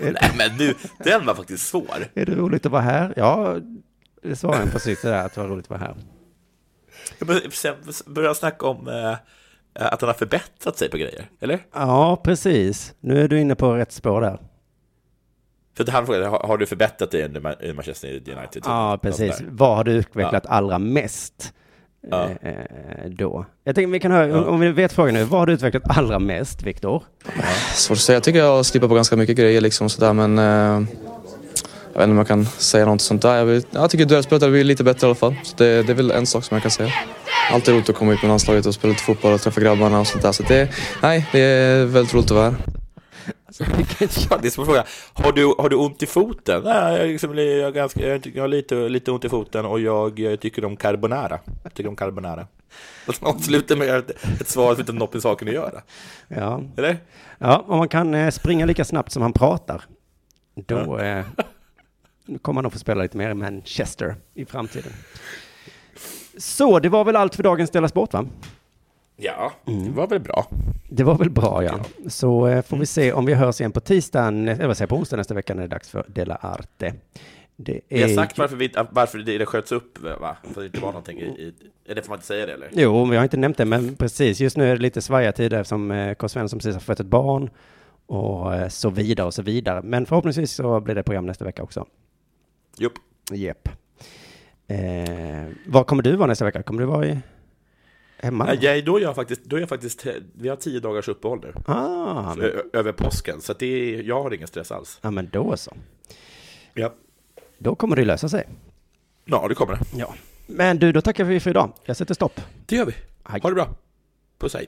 Nej, men nu, den var faktiskt svår. Är det roligt att vara här? Ja, det svarar han precis det där att det var roligt att vara här. Sen börjar jag snacka om eh, att han har förbättrat sig på grejer, eller? Ja, precis. Nu är du inne på rätt spår där. För det här frågan, har, har du förbättrat dig under Manchester United? Ja, precis. Vad har du utvecklat allra mest Ja. eh, eh, då? Jag tänker vi kan höra, Ja. om vi vet frågan nu, vad har du utvecklat allra mest, Viktor? Svårt att säga. Jag tycker jag slipper på ganska mycket grejer liksom sådär men eh, jag vet inte om jag kan säga något sånt där. Jag, vet, jag tycker duellspelet har blivit lite bättre i alla fall. Så det, det är väl en sak som jag kan säga. Alltid roligt att komma ut med landslaget och spela lite fotboll och träffa grabbarna och sånt där. Så det, nej, det är väldigt roligt att vara här. Ja, det är som en fråga. Har du, har du ont i foten? Nej, jag, liksom, jag, är ganska, jag, har lite, lite ont i foten och jag, jag tycker om carbonara. Jag tycker om carbonara. Och så avslutar med ett, ett svar som inte har något med saken att göra. Ja, Eller? ja om man kan eh, springa lika snabbt som han pratar, då eh, kommer han nog få spela lite mer i Manchester i framtiden. Så, det var väl allt för dagens Dela Sport, va? Ja, det var väl bra. Det var väl bra, ja. Så eh, får vi se om vi hörs igen på tisdagen, eller vad säger på onsdag nästa vecka när det är dags för Dela Arte. Det Vi har är- sagt varför, vi, varför det, det sköts upp, va? För det inte var någonting i... i eller får man inte säga det, eller? Jo, vi har inte nämnt det, men precis. Just nu är det lite svajiga tider eftersom eh, K. Svensson precis har fött ett barn och eh, så vidare och så vidare. Men förhoppningsvis så blir det program nästa vecka också. Jupp. Jep. Eh, var kommer du vara nästa vecka? Kommer du vara i, hemma? Jag, då är jag faktiskt, då är jag faktiskt, vi har tio dagars uppehåll nu. Ah, men, över påsken, så det är, jag har ingen stress alls. ja, men då så. Ja. Då kommer det lösa sig. Ja, det kommer det. Ja. Men du, då tackar vi för idag. Jag sätter stopp. Det gör vi. Hej. Ha det bra. Puss, hej.